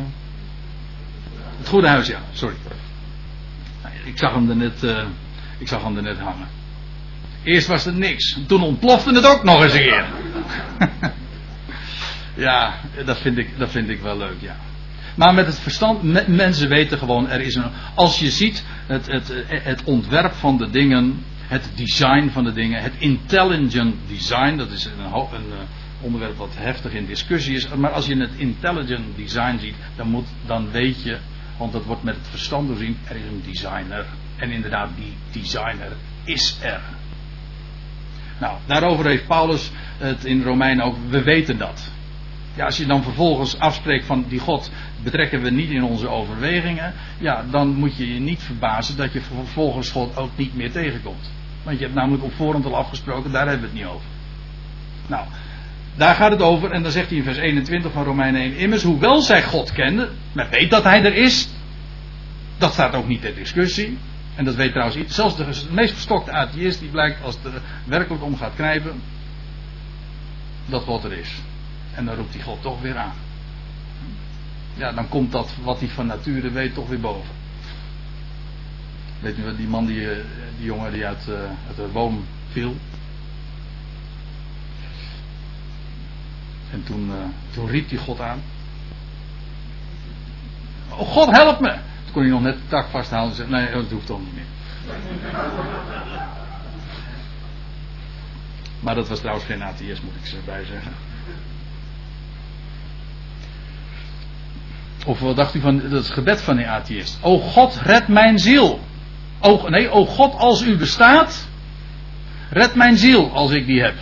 het Goede Huis, ja, sorry. Ik zag hem er net, uh, ik zag hem er net hangen. Eerst was het niks. Toen ontplofte het ook nog eens een keer. ja, dat vind, ik, dat vind ik wel leuk, ja. Maar met het verstand, mensen weten gewoon, er is een. Als je ziet het, het, het ontwerp van de dingen, het design van de dingen, het intelligent design, dat is een, een eh, onderwerp wat heftig in discussie is. Maar als je het intelligent design ziet, dan, moet, dan weet je, want dat wordt met het verstand doorzien, er is een designer. En inderdaad, die designer is er. Nou, daarover heeft Paulus het in Romeinen ook, we weten dat. Ja, als je dan vervolgens afspreekt van die God betrekken we niet in onze overwegingen, ja, dan moet je je niet verbazen dat je vervolgens God ook niet meer tegenkomt. Want je hebt namelijk op voorhand al afgesproken, daar hebben we het niet over. Nou, daar gaat het over, en dan zegt hij in vers 21 van Romeinen 1, immers, hoewel zij God kenden, men weet dat hij er is, dat staat ook niet ter discussie. En dat weet trouwens iets. Zelfs de meest verstokte atheïst die blijkt als het er werkelijk om gaat knijpen. Dat God er is. En dan roept hij God toch weer aan. Ja, dan komt dat wat hij van nature weet toch weer boven. Weet u die man, die, eh, die jongen die uit, uh, uit de boom viel. En toen, uh, toen riep hij God aan. Oh God help me! kon hij nog net de tak vasthouden en zeggen: Nee, dat hoeft toch niet meer. Maar dat was trouwens geen atheïst, moet ik erbij zeggen. Of wat dacht u van het gebed van die atheïst? O God, red mijn ziel. O, nee, o God, als u bestaat, red mijn ziel als ik die heb.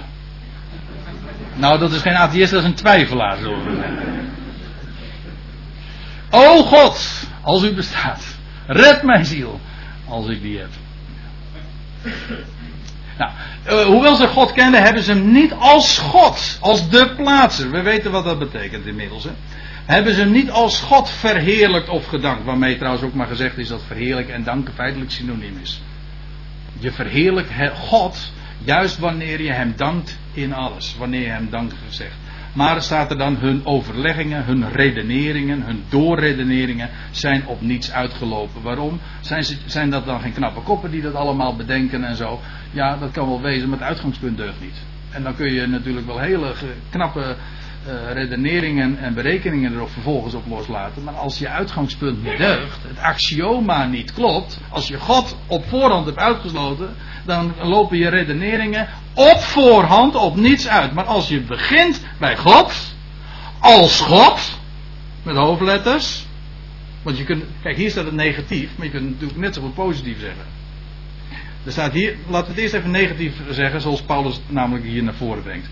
Nou, dat is geen atheïst, dat is een twijfelaar. Zo. O God, als u bestaat, red mijn ziel als ik die heb. Nou, uh, hoewel ze God kenden, hebben ze hem niet als God, als de plaatser. We weten wat dat betekent inmiddels. Hè? Hebben ze niet als God verheerlijkt of gedankt. Waarmee trouwens ook maar gezegd is dat verheerlijken en danken feitelijk synoniem is. Je verheerlijkt God juist wanneer je hem dankt in alles. Wanneer je hem dank gezegd. Maar staat er dan hun overleggingen, hun redeneringen, hun doorredeneringen zijn op niets uitgelopen. Waarom? Zijn, ze, zijn dat dan geen knappe koppen die dat allemaal bedenken en zo? Ja, dat kan wel wezen, maar het uitgangspunt deugt niet. En dan kun je natuurlijk wel hele knappe uh, redeneringen en berekeningen er vervolgens op loslaten. Maar als je uitgangspunt niet deugt, het axioma niet klopt, als je God op voorhand hebt uitgesloten, dan lopen je redeneringen op voorhand op niets uit. Maar als je begint bij God, als God, met hoofdletters, want je kunt, kijk hier staat het negatief, maar je kunt natuurlijk net zo goed positief zeggen. Er staat hier, we het eerst even negatief zeggen, zoals Paulus namelijk hier naar voren brengt.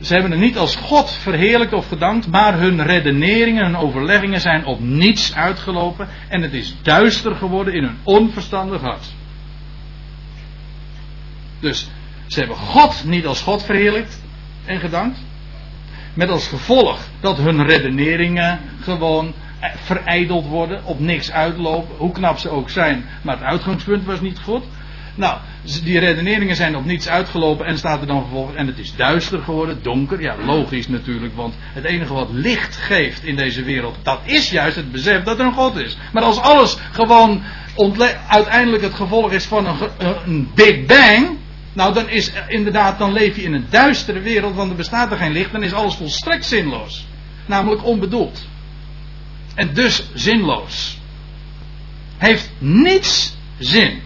Ze hebben het niet als God verheerlijkt of gedankt, maar hun redeneringen, hun overleggingen zijn op niets uitgelopen en het is duister geworden in hun onverstandig hart. Dus ze hebben God niet als God verheerlijkt en gedankt, met als gevolg dat hun redeneringen gewoon eh, verijdeld worden, op niks uitlopen, hoe knap ze ook zijn, maar het uitgangspunt was niet goed. Nou, die redeneringen zijn op niets uitgelopen en staat er dan vervolgens. En het is duister geworden, donker. Ja, logisch natuurlijk, want het enige wat licht geeft in deze wereld, dat is juist het besef dat er een God is. Maar als alles gewoon uiteindelijk het gevolg is van een, een Big Bang. Nou, dan is inderdaad, dan leef je in een duistere wereld, want er bestaat er geen licht, dan is alles volstrekt zinloos. Namelijk onbedoeld. En dus zinloos. Heeft niets zin.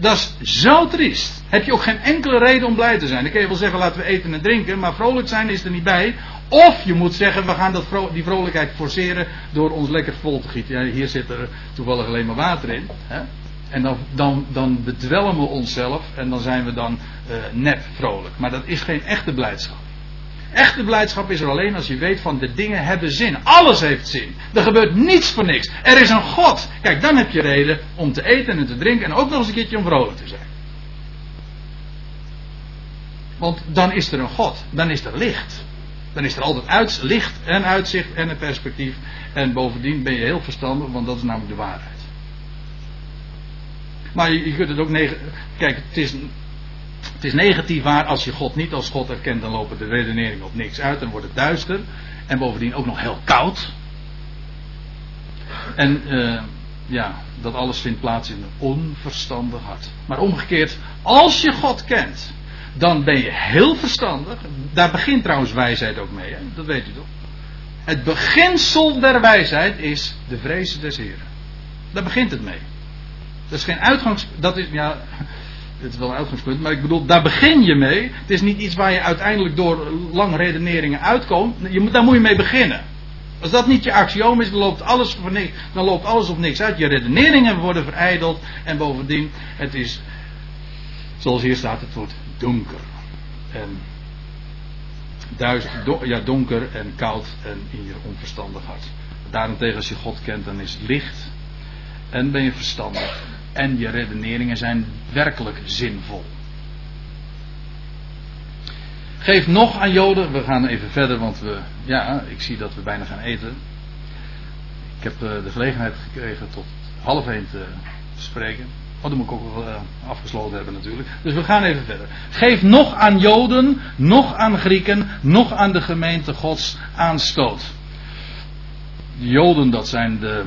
Dat is zo triest. Heb je ook geen enkele reden om blij te zijn. Dan kun je wel zeggen, laten we eten en drinken, maar vrolijk zijn is er niet bij. Of je moet zeggen, we gaan dat die vrolijkheid forceren door ons lekker vol te gieten. Ja, hier zit er toevallig alleen maar water in. Hè? En dan, dan, dan bedwelmen we onszelf en dan zijn we dan uh, nep vrolijk. Maar dat is geen echte blijdschap. Echte blijdschap is er alleen als je weet van de dingen hebben zin. Alles heeft zin. Er gebeurt niets voor niks. Er is een God. Kijk, dan heb je reden om te eten en te drinken en ook nog eens een keertje om vrolijk te zijn. Want dan is er een God. Dan is er licht. Dan is er altijd uit, licht en uitzicht en een perspectief. En bovendien ben je heel verstandig, want dat is namelijk de waarheid. Maar je, kunt het ook. Kijk, het is het is negatief waar als je God niet als God erkent, dan lopen de redeneringen op niks uit, dan wordt het duister. En bovendien ook nog heel koud. En uh, ja, dat alles vindt plaats in een onverstandig hart. Maar omgekeerd, als je God kent, dan ben je heel verstandig. Daar begint trouwens wijsheid ook mee, hè? dat weet u toch? Het beginsel der wijsheid is de vrezen des Heren. Daar begint het mee. Dat is geen uitgangs. Dat is, ja, dit is wel een uitgangspunt, maar ik bedoel, daar begin je mee. Het is niet iets waar je uiteindelijk door lange redeneringen uitkomt. Je daar moet je mee beginnen. Als dat niet je axioom is, dan loopt alles, voor niks, dan loopt alles op niks uit. Je redeneringen worden verijdeld. En bovendien, het is, zoals hier staat, het wordt donker. En duister, ja, donker en koud en in je onverstandig hart. Daarentegen, als je God kent, dan is het licht. En ben je verstandig en je redeneringen zijn werkelijk zinvol. Geef nog aan Joden, we gaan even verder, want we, ja, ik zie dat we bijna gaan eten. Ik heb eh, de gelegenheid gekregen tot half één te spreken. Oh, dat moet ik ook wel uh, afgesloten hebben natuurlijk. Dus we gaan even verder. Geef nog aan Joden, nog aan Grieken, nog aan de gemeente Gods aanstoot. De Joden, dat zijn de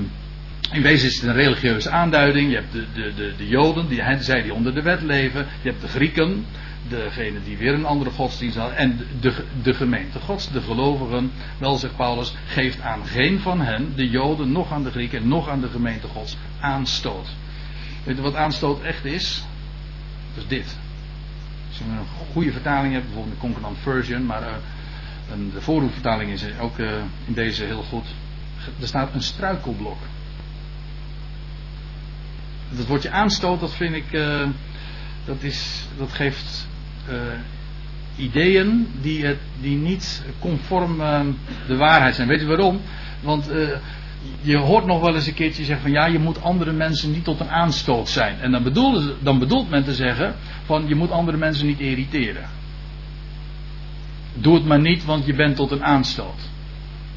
in wezen is het een religieuze aanduiding. Je hebt de, de, de, de Joden, die, zij die onder de wet leven. Je hebt de Grieken, degene die weer een andere godsdienst hadden. En de, de gemeente gods, de gelovigen. Wel, zegt Paulus, geeft aan geen van hen, de Joden, nog aan de Grieken, nog aan de gemeente gods, aanstoot. Weet je wat aanstoot echt is? Dat is dit. Als je een goede vertaling hebt, bijvoorbeeld de Concordant Version, maar uh, de voorhoefvertaling is ook uh, in deze heel goed. Er staat een struikelblok dat woordje aanstoot, dat vind ik, uh, dat, is, dat geeft uh, ideeën die, het, die niet conform uh, de waarheid zijn. Weet u waarom? Want je hoort nog wel eens een keertje zeggen van ja, je moet andere mensen niet tot een aanstoot zijn. En dan, bedoelt, dan bedoelt men te zeggen van je moet andere mensen niet irriteren. Doe het maar niet, want je bent tot een aanstoot.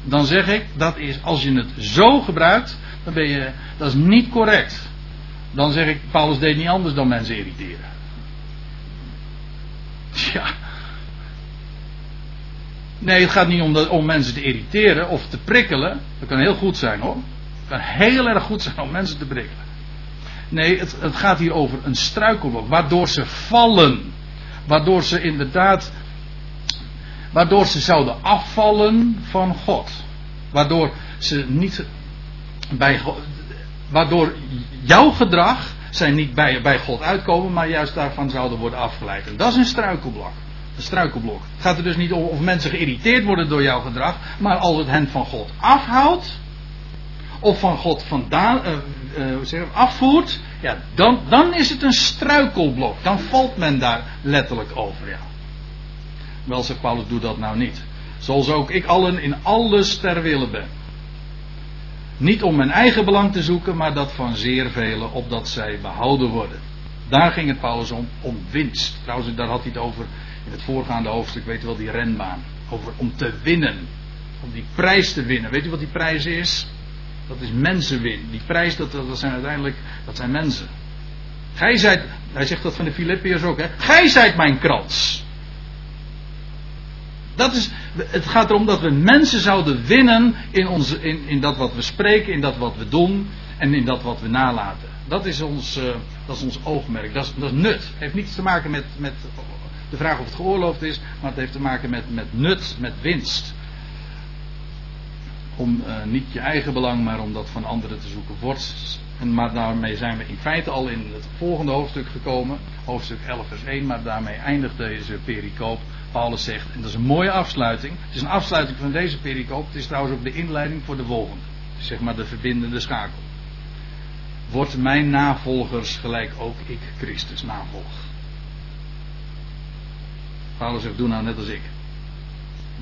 Dan zeg ik, dat is, als je het zo gebruikt, dan ben je, dat is niet correct dan zeg ik, Paulus deed niet anders dan mensen irriteren. Ja. Nee, het gaat niet om, om mensen te irriteren of te prikkelen. Dat kan heel goed zijn hoor. Het kan heel erg goed zijn om mensen te prikkelen. Nee, het, het gaat hier over een struikelblok. Waardoor ze vallen. Waardoor ze inderdaad. Waardoor ze zouden afvallen van God. Waardoor ze niet bij Waardoor jouw gedrag zijn niet bij, bij God uitkomen, maar juist daarvan zouden worden afgeleid. En dat is een struikelblok. Een struikelblok. Het gaat er dus niet om of mensen geïrriteerd worden door jouw gedrag, maar als het hen van God afhoudt, of van God vandaan, uh, uh, afvoert, ja, dan, dan is het een struikelblok. Dan valt men daar letterlijk over. Ja. Wel, zegt Paulus, doe dat nou niet. Zoals ook ik allen in alles ter wille ben. Niet om mijn eigen belang te zoeken, maar dat van zeer velen, opdat zij behouden worden. Daar ging het Paulus om, om winst. Trouwens, daar had hij het over in het voorgaande hoofdstuk, weet je wel, die renbaan. Over om te winnen. Om die prijs te winnen. Weet u wat die prijs is? Dat is mensenwin. Die prijs, dat, dat zijn uiteindelijk, dat zijn mensen. Gij zijt, hij zegt dat van de Filippiërs ook, hè. Gij zijt mijn krans. Dat is, het gaat erom dat we mensen zouden winnen in, onze, in, in dat wat we spreken, in dat wat we doen en in dat wat we nalaten. Dat is ons, uh, dat is ons oogmerk, dat is, dat nut. Het heeft niets te maken met, met de vraag of het geoorloofd is, maar het heeft te maken met, met nut, met winst. Om uh, niet je eigen belang, maar om dat van anderen te zoeken. Wordt, en, maar daarmee zijn we in feite al in het volgende hoofdstuk gekomen, hoofdstuk 11 vers 1, maar daarmee eindigt deze pericoop Paulus zegt, en dat is een mooie afsluiting. Het is een afsluiting van deze pericoop. Het is trouwens ook de inleiding voor de volgende. Zeg maar de verbindende schakel. Word mijn navolgers gelijk ook ik Christus navolg. Paulus zegt, doe nou net als ik.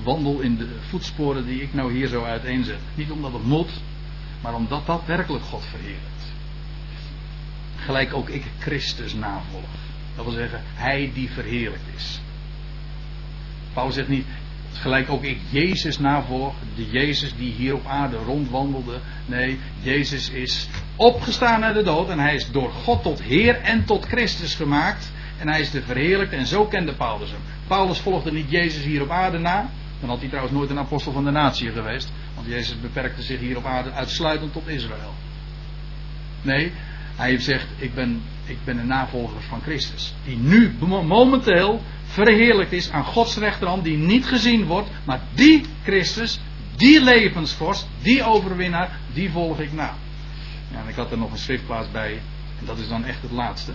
Wandel in de voetsporen die ik nou hier zo uiteenzet. Niet omdat het moet, maar omdat dat werkelijk God verheerlijkt. Gelijk ook ik Christus navolg. Dat wil zeggen, hij die verheerlijkt is. Paulus zegt niet, gelijk ook ik Jezus navolg, de Jezus die hier op aarde rondwandelde. Nee, Jezus is opgestaan uit de dood en hij is door God tot Heer en tot Christus gemaakt. En hij is de verheerlijkte en zo kende Paulus hem. Paulus volgde niet Jezus hier op aarde na. Dan had hij trouwens nooit een apostel van de natie geweest. Want Jezus beperkte zich hier op aarde uitsluitend tot Israël. Nee, hij zegt, ik ben, ik ben een navolger van Christus. Die nu momenteel verheerlijkt is aan Gods rechterhand, die niet gezien wordt, maar die Christus, die levensvorst, die overwinnaar, die volg ik na. Ja, en ik had er nog een schriftplaats bij, en dat is dan echt het laatste.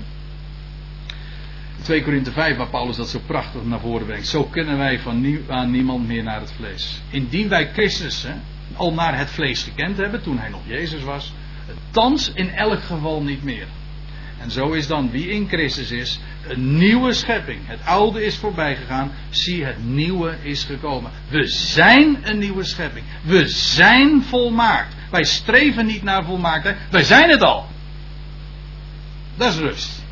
2 Korinthe 5, waar Paulus dat zo prachtig naar voren brengt. Zo kunnen wij van aan niemand meer naar het vlees. Indien wij Christus al naar het vlees gekend hebben, toen hij nog Jezus was, thans in elk geval niet meer. En zo is dan wie in Christus is, een nieuwe schepping. Het oude is voorbij gegaan. Zie, het nieuwe is gekomen. We zijn een nieuwe schepping. We zijn volmaakt. Wij streven niet naar volmaaktheid. Wij zijn het al. Dat is rust.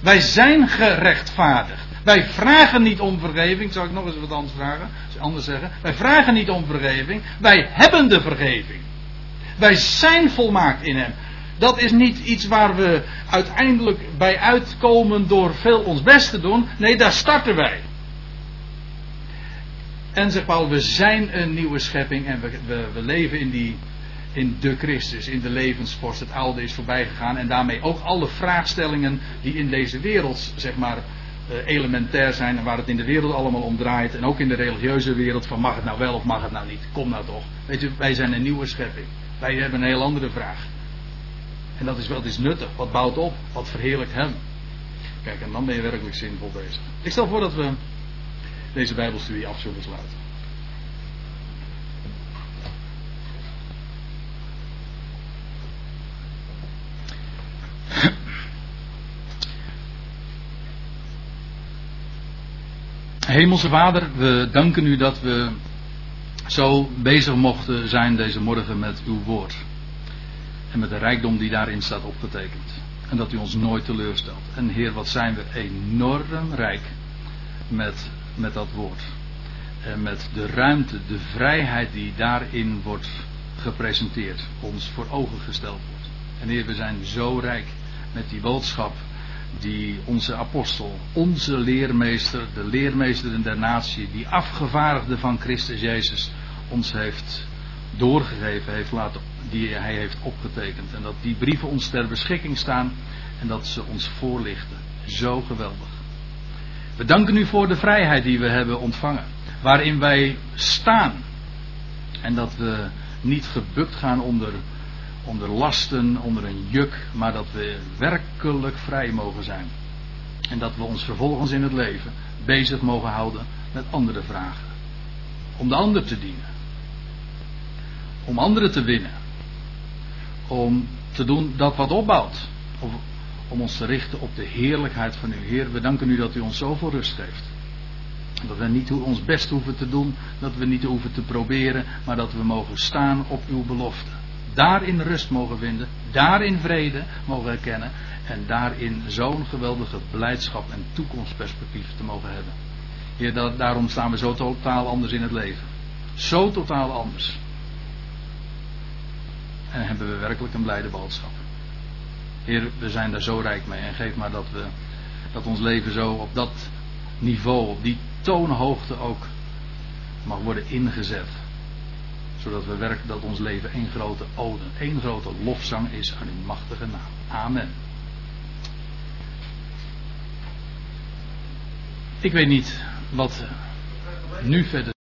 Wij zijn gerechtvaardigd. Wij vragen niet om vergeving. Zal ik nog eens wat anders vragen? Anders zeggen. Wij vragen niet om vergeving. Wij hebben de vergeving. Wij zijn volmaakt in Hem dat is niet iets waar we uiteindelijk bij uitkomen door veel ons best te doen. Nee, daar starten wij. En zegt Paul, we zijn een nieuwe schepping en we, we, leven in, die, in de Christus, in de levensvorst. Het oude is voorbij gegaan en daarmee ook alle vraagstellingen die in deze wereld, zeg maar, eh, elementair zijn en waar het in de wereld allemaal om draait. En ook in de religieuze wereld van mag het nou wel of mag het nou niet. Kom nou toch. Weet u, wij zijn een nieuwe schepping. Wij hebben een heel andere vraag. En dat is wel iets nuttig. Wat bouwt op? Wat verheerlijkt hem? Kijk, en dan ben je werkelijk zinvol bezig. Ik stel voor dat we deze Bijbelstudie af zullen sluiten. Hemelse Vader, we danken u dat we zo bezig mochten zijn deze morgen met uw woord. En met de rijkdom die daarin staat opgetekend. En dat u ons nooit teleurstelt. En Heer, wat zijn we enorm rijk met, met dat woord. En met de ruimte, de vrijheid die daarin wordt gepresenteerd. Ons voor ogen gesteld wordt. En Heer, we zijn zo rijk met die boodschap die onze apostel, onze leermeester, de leermeester der natie, die afgevaardigde van Christus Jezus, ons heeft doorgegeven, heeft laten, die hij heeft opgetekend. En dat die brieven ons ter beschikking staan en dat ze ons voorlichten. Zo geweldig. We danken u voor de vrijheid die we hebben ontvangen, waarin wij staan. En dat we niet gebukt gaan onder, onder lasten, onder een juk, maar dat we werkelijk vrij mogen zijn. En dat we ons vervolgens in het leven bezig mogen houden met andere vragen. Om de ander te dienen. Om anderen te winnen. Om te doen dat wat opbouwt. Of om ons te richten op de heerlijkheid van u. Heer, we danken u dat u ons zoveel rust geeft. Dat we niet ons best hoeven te doen, dat we niet hoeven te proberen, maar dat we mogen staan op uw belofte. Daarin rust mogen vinden, daarin vrede mogen herkennen en daarin zo'n geweldige blijdschap en toekomstperspectief te mogen hebben. Heer, daarom staan we zo totaal anders in het leven. Zo totaal anders. En hebben we werkelijk een blijde boodschap. Heer, we zijn daar zo rijk mee en geef maar dat we dat ons leven zo op dat niveau, op die toonhoogte ook mag worden ingezet. Zodat we werken dat ons leven één grote ode, één grote lofzang is aan uw machtige naam. Amen. Ik weet niet wat nu verder.